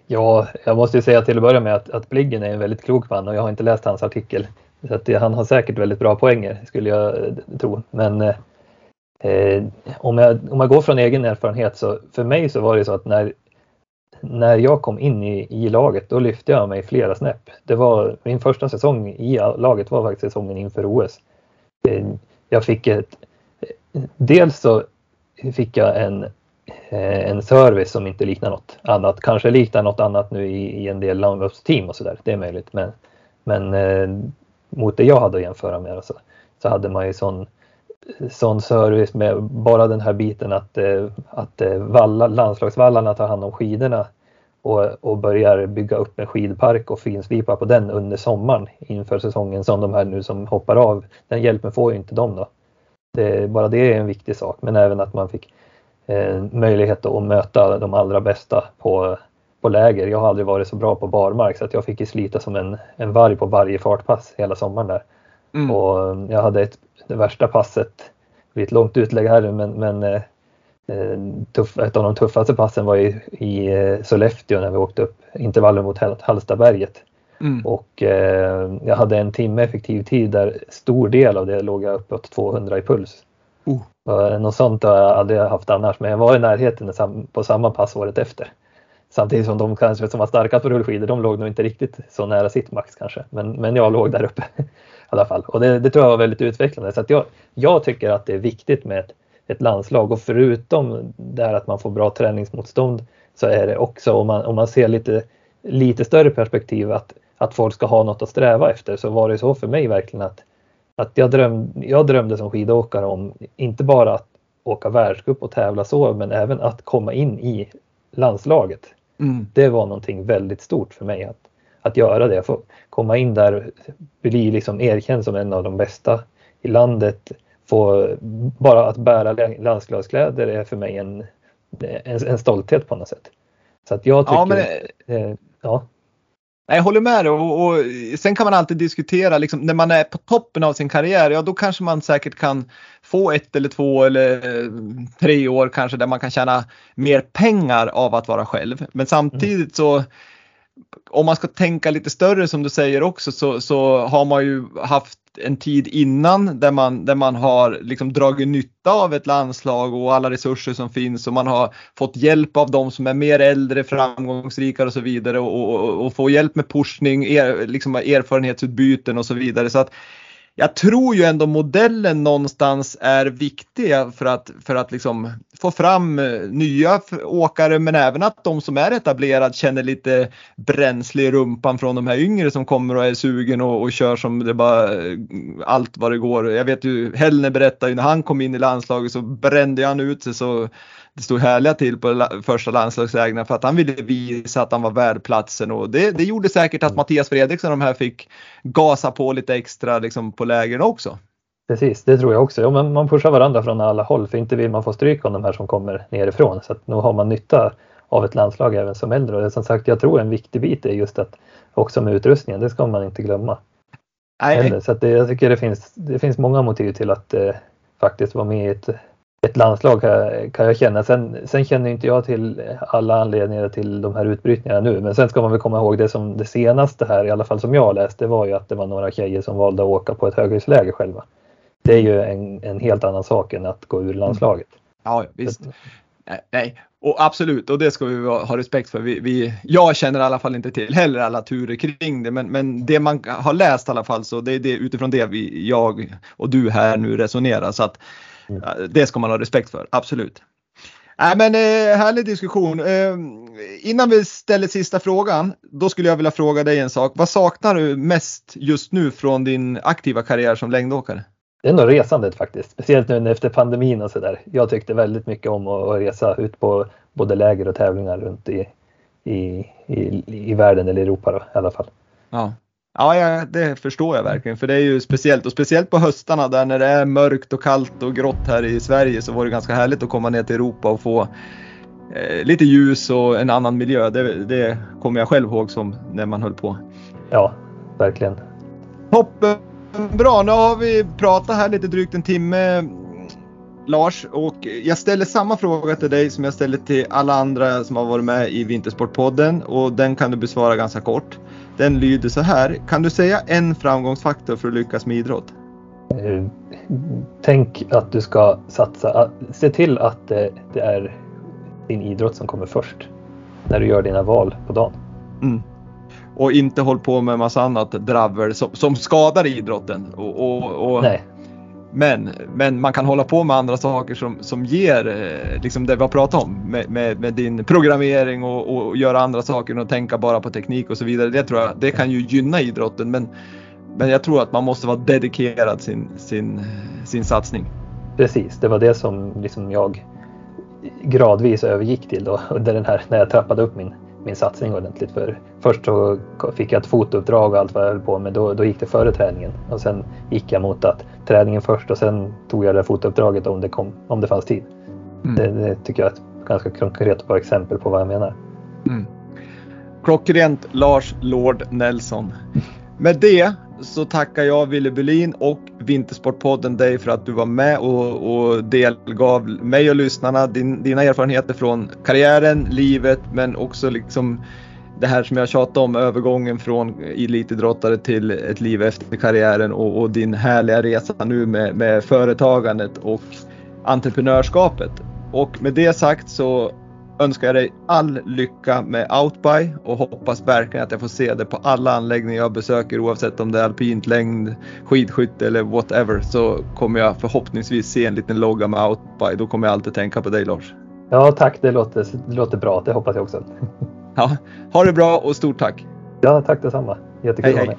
Ja, jag måste ju säga till att börja med att, att Bliggen är en väldigt klok man och jag har inte läst hans artikel. Så att han har säkert väldigt bra poänger skulle jag eh, tro. Men eh, eh, om, jag, om jag går från egen erfarenhet så för mig så var det så att när, när jag kom in i, i laget då lyfte jag mig flera snäpp. Det var min första säsong i laget var faktiskt säsongen inför OS. Eh, jag fick ett, dels så fick jag en, eh, en service som inte liknar något annat. Kanske liknar något annat nu i, i en del landloppsteam och sådär. Det är möjligt. Men, men eh, mot det jag hade att jämföra med så, så hade man ju sån, sån service med bara den här biten att, eh, att eh, valla, landslagsvallarna tar hand om skidorna och, och börjar bygga upp en skidpark och finslipa på den under sommaren inför säsongen som de här nu som hoppar av. Den hjälpen får ju inte de då. Det, bara det är en viktig sak, men även att man fick eh, möjlighet att möta de allra bästa på, på läger. Jag har aldrig varit så bra på barmark så att jag fick slita som en, en varg på varje fartpass hela sommaren där. Mm. Och jag hade ett, det värsta passet, blir ett långt utlägg här men, men eh, eh, tuff, ett av de tuffaste passen var i, i eh, Sollefteå när vi åkte upp intervallen mot Hallstaberget. Mm. Och eh, jag hade en timme effektiv tid där stor del av det låg jag uppåt 200 i puls. Uh. Något sånt har jag aldrig haft annars, men jag var i närheten på samma pass året efter. Samtidigt som de kanske som var starka på rullskidor, de låg nog inte riktigt så nära sitt max kanske. Men, men jag låg där uppe i alla fall. Och det, det tror jag var väldigt utvecklande. Så att jag, jag tycker att det är viktigt med ett, ett landslag och förutom det här att man får bra träningsmotstånd så är det också om man, om man ser lite, lite större perspektiv att att folk ska ha något att sträva efter så var det så för mig verkligen att, att jag, dröm, jag drömde som skidåkare om inte bara att åka världscup och tävla så men även att komma in i landslaget. Mm. Det var någonting väldigt stort för mig att, att göra det. Få komma in där, bli liksom erkänd som en av de bästa i landet. Få, bara att bära landslagskläder är för mig en, en, en stolthet på något sätt. Så att jag tycker, ja, men, eh, ja. Jag håller med dig och, och, sen kan man alltid diskutera liksom, när man är på toppen av sin karriär, ja då kanske man säkert kan få ett eller två eller eh, tre år kanske där man kan tjäna mer pengar av att vara själv. Men samtidigt så om man ska tänka lite större som du säger också så, så har man ju haft en tid innan där man, där man har liksom dragit nytta av ett landslag och alla resurser som finns och man har fått hjälp av de som är mer äldre, framgångsrika och så vidare och, och, och få hjälp med pushning, er, liksom erfarenhetsutbyten och så vidare. Så att jag tror ju ändå modellen någonstans är viktig för att, för att liksom få fram eh, nya åkare men även att de som är etablerade känner lite bränsle i rumpan från de här yngre som kommer och är sugen och, och kör som det bara eh, allt vad det går. Jag vet ju Hellner berättade ju när han kom in i landslaget så brände han ut sig så det stod härliga till på första landslagslägren för att han ville visa att han var värd platsen och det, det gjorde säkert att Mattias Fredriksson de här fick gasa på lite extra liksom, på lägren också. Precis, det tror jag också. Ja, men man pushar varandra från alla håll för inte vill man få stryk av de här som kommer nerifrån så att nu har man nytta av ett landslag även som äldre och som sagt jag tror en viktig bit är just att också med utrustningen, det ska man inte glömma. Nej. Så det, jag tycker det finns, det finns många motiv till att eh, faktiskt vara med i ett ett landslag kan jag känna. Sen, sen känner inte jag till alla anledningar till de här utbrytningarna nu. Men sen ska man väl komma ihåg det som det senaste här, i alla fall som jag läste, var ju att det var några tjejer som valde att åka på ett höghöjdsläge själva. Det är ju en, en helt annan sak än att gå ur landslaget. Ja, visst. Nej, och absolut, och det ska vi ha respekt för. Vi, vi, jag känner i alla fall inte till heller alla turer kring det, men, men det man har läst i alla fall så det är det, utifrån det vi, jag och du här nu resonerar. Så att Mm. Det ska man ha respekt för, absolut. Nej men eh, härlig diskussion. Eh, innan vi ställer sista frågan, då skulle jag vilja fråga dig en sak. Vad saknar du mest just nu från din aktiva karriär som längdåkare? Det är nog resandet faktiskt, speciellt nu efter pandemin och sådär. Jag tyckte väldigt mycket om att resa ut på både läger och tävlingar runt i, i, i, i världen eller Europa då, i alla fall. Ja. Ja, det förstår jag verkligen för det är ju speciellt och speciellt på höstarna där när det är mörkt och kallt och grått här i Sverige så var det ganska härligt att komma ner till Europa och få eh, lite ljus och en annan miljö. Det, det kommer jag själv ihåg som när man höll på. Ja, verkligen. Toppen! Bra, nu har vi pratat här lite drygt en timme Lars och jag ställer samma fråga till dig som jag ställer till alla andra som har varit med i Vintersportpodden och den kan du besvara ganska kort. Den lyder så här. Kan du säga en framgångsfaktor för att lyckas med idrott? Eh, tänk att du ska satsa, se till att det är din idrott som kommer först när du gör dina val på dagen. Mm. Och inte håll på med massa annat dravel som, som skadar idrotten. Och, och, och Nej. Men, men man kan hålla på med andra saker som, som ger eh, liksom det vi har pratat om med, med, med din programmering och, och, göra andra saker och tänka bara på teknik och så vidare. Det tror jag det kan ju gynna idrotten men, men jag tror att man måste vara dedikerad sin, sin, sin satsning. Precis, det var det som liksom jag gradvis övergick till då, under den här, när jag trappade upp min, min satsning ordentligt. För först så fick jag ett fotouppdrag och allt vad jag höll på med. Då, då gick det före träningen. Och sen gick jag mot att träningen först och sen tog jag det fotouppdraget om det, kom, om det fanns tid. Mm. Det, det, tycker jag är ett ganska konkret bra exempel på vad jag menar. Mm. Klockrent Lars Lord Nelson. Med det så tackar jag Ville Bylin och Vintersportpodden dig för att du var med och, och delgav mig och lyssnarna din, dina erfarenheter från karriären, livet men också liksom det här som jag tjatat om, övergången från elitidrottare till ett liv efter karriären och, och din härliga resa nu med, med företagandet och entreprenörskapet. Och med det sagt så önskar jag dig all lycka med Outby och hoppas verkligen att jag får se det på alla anläggningar jag besöker oavsett om det är alpint, längd, skidskytte eller whatever så kommer jag förhoppningsvis se en liten logga med Outby. Då kommer jag alltid tänka på dig Lars. Ja tack, det låter, det låter bra. Det hoppas jag också. Ja, ha det bra och stort tack! Ja, tack detsamma. Jättekul hej, hej.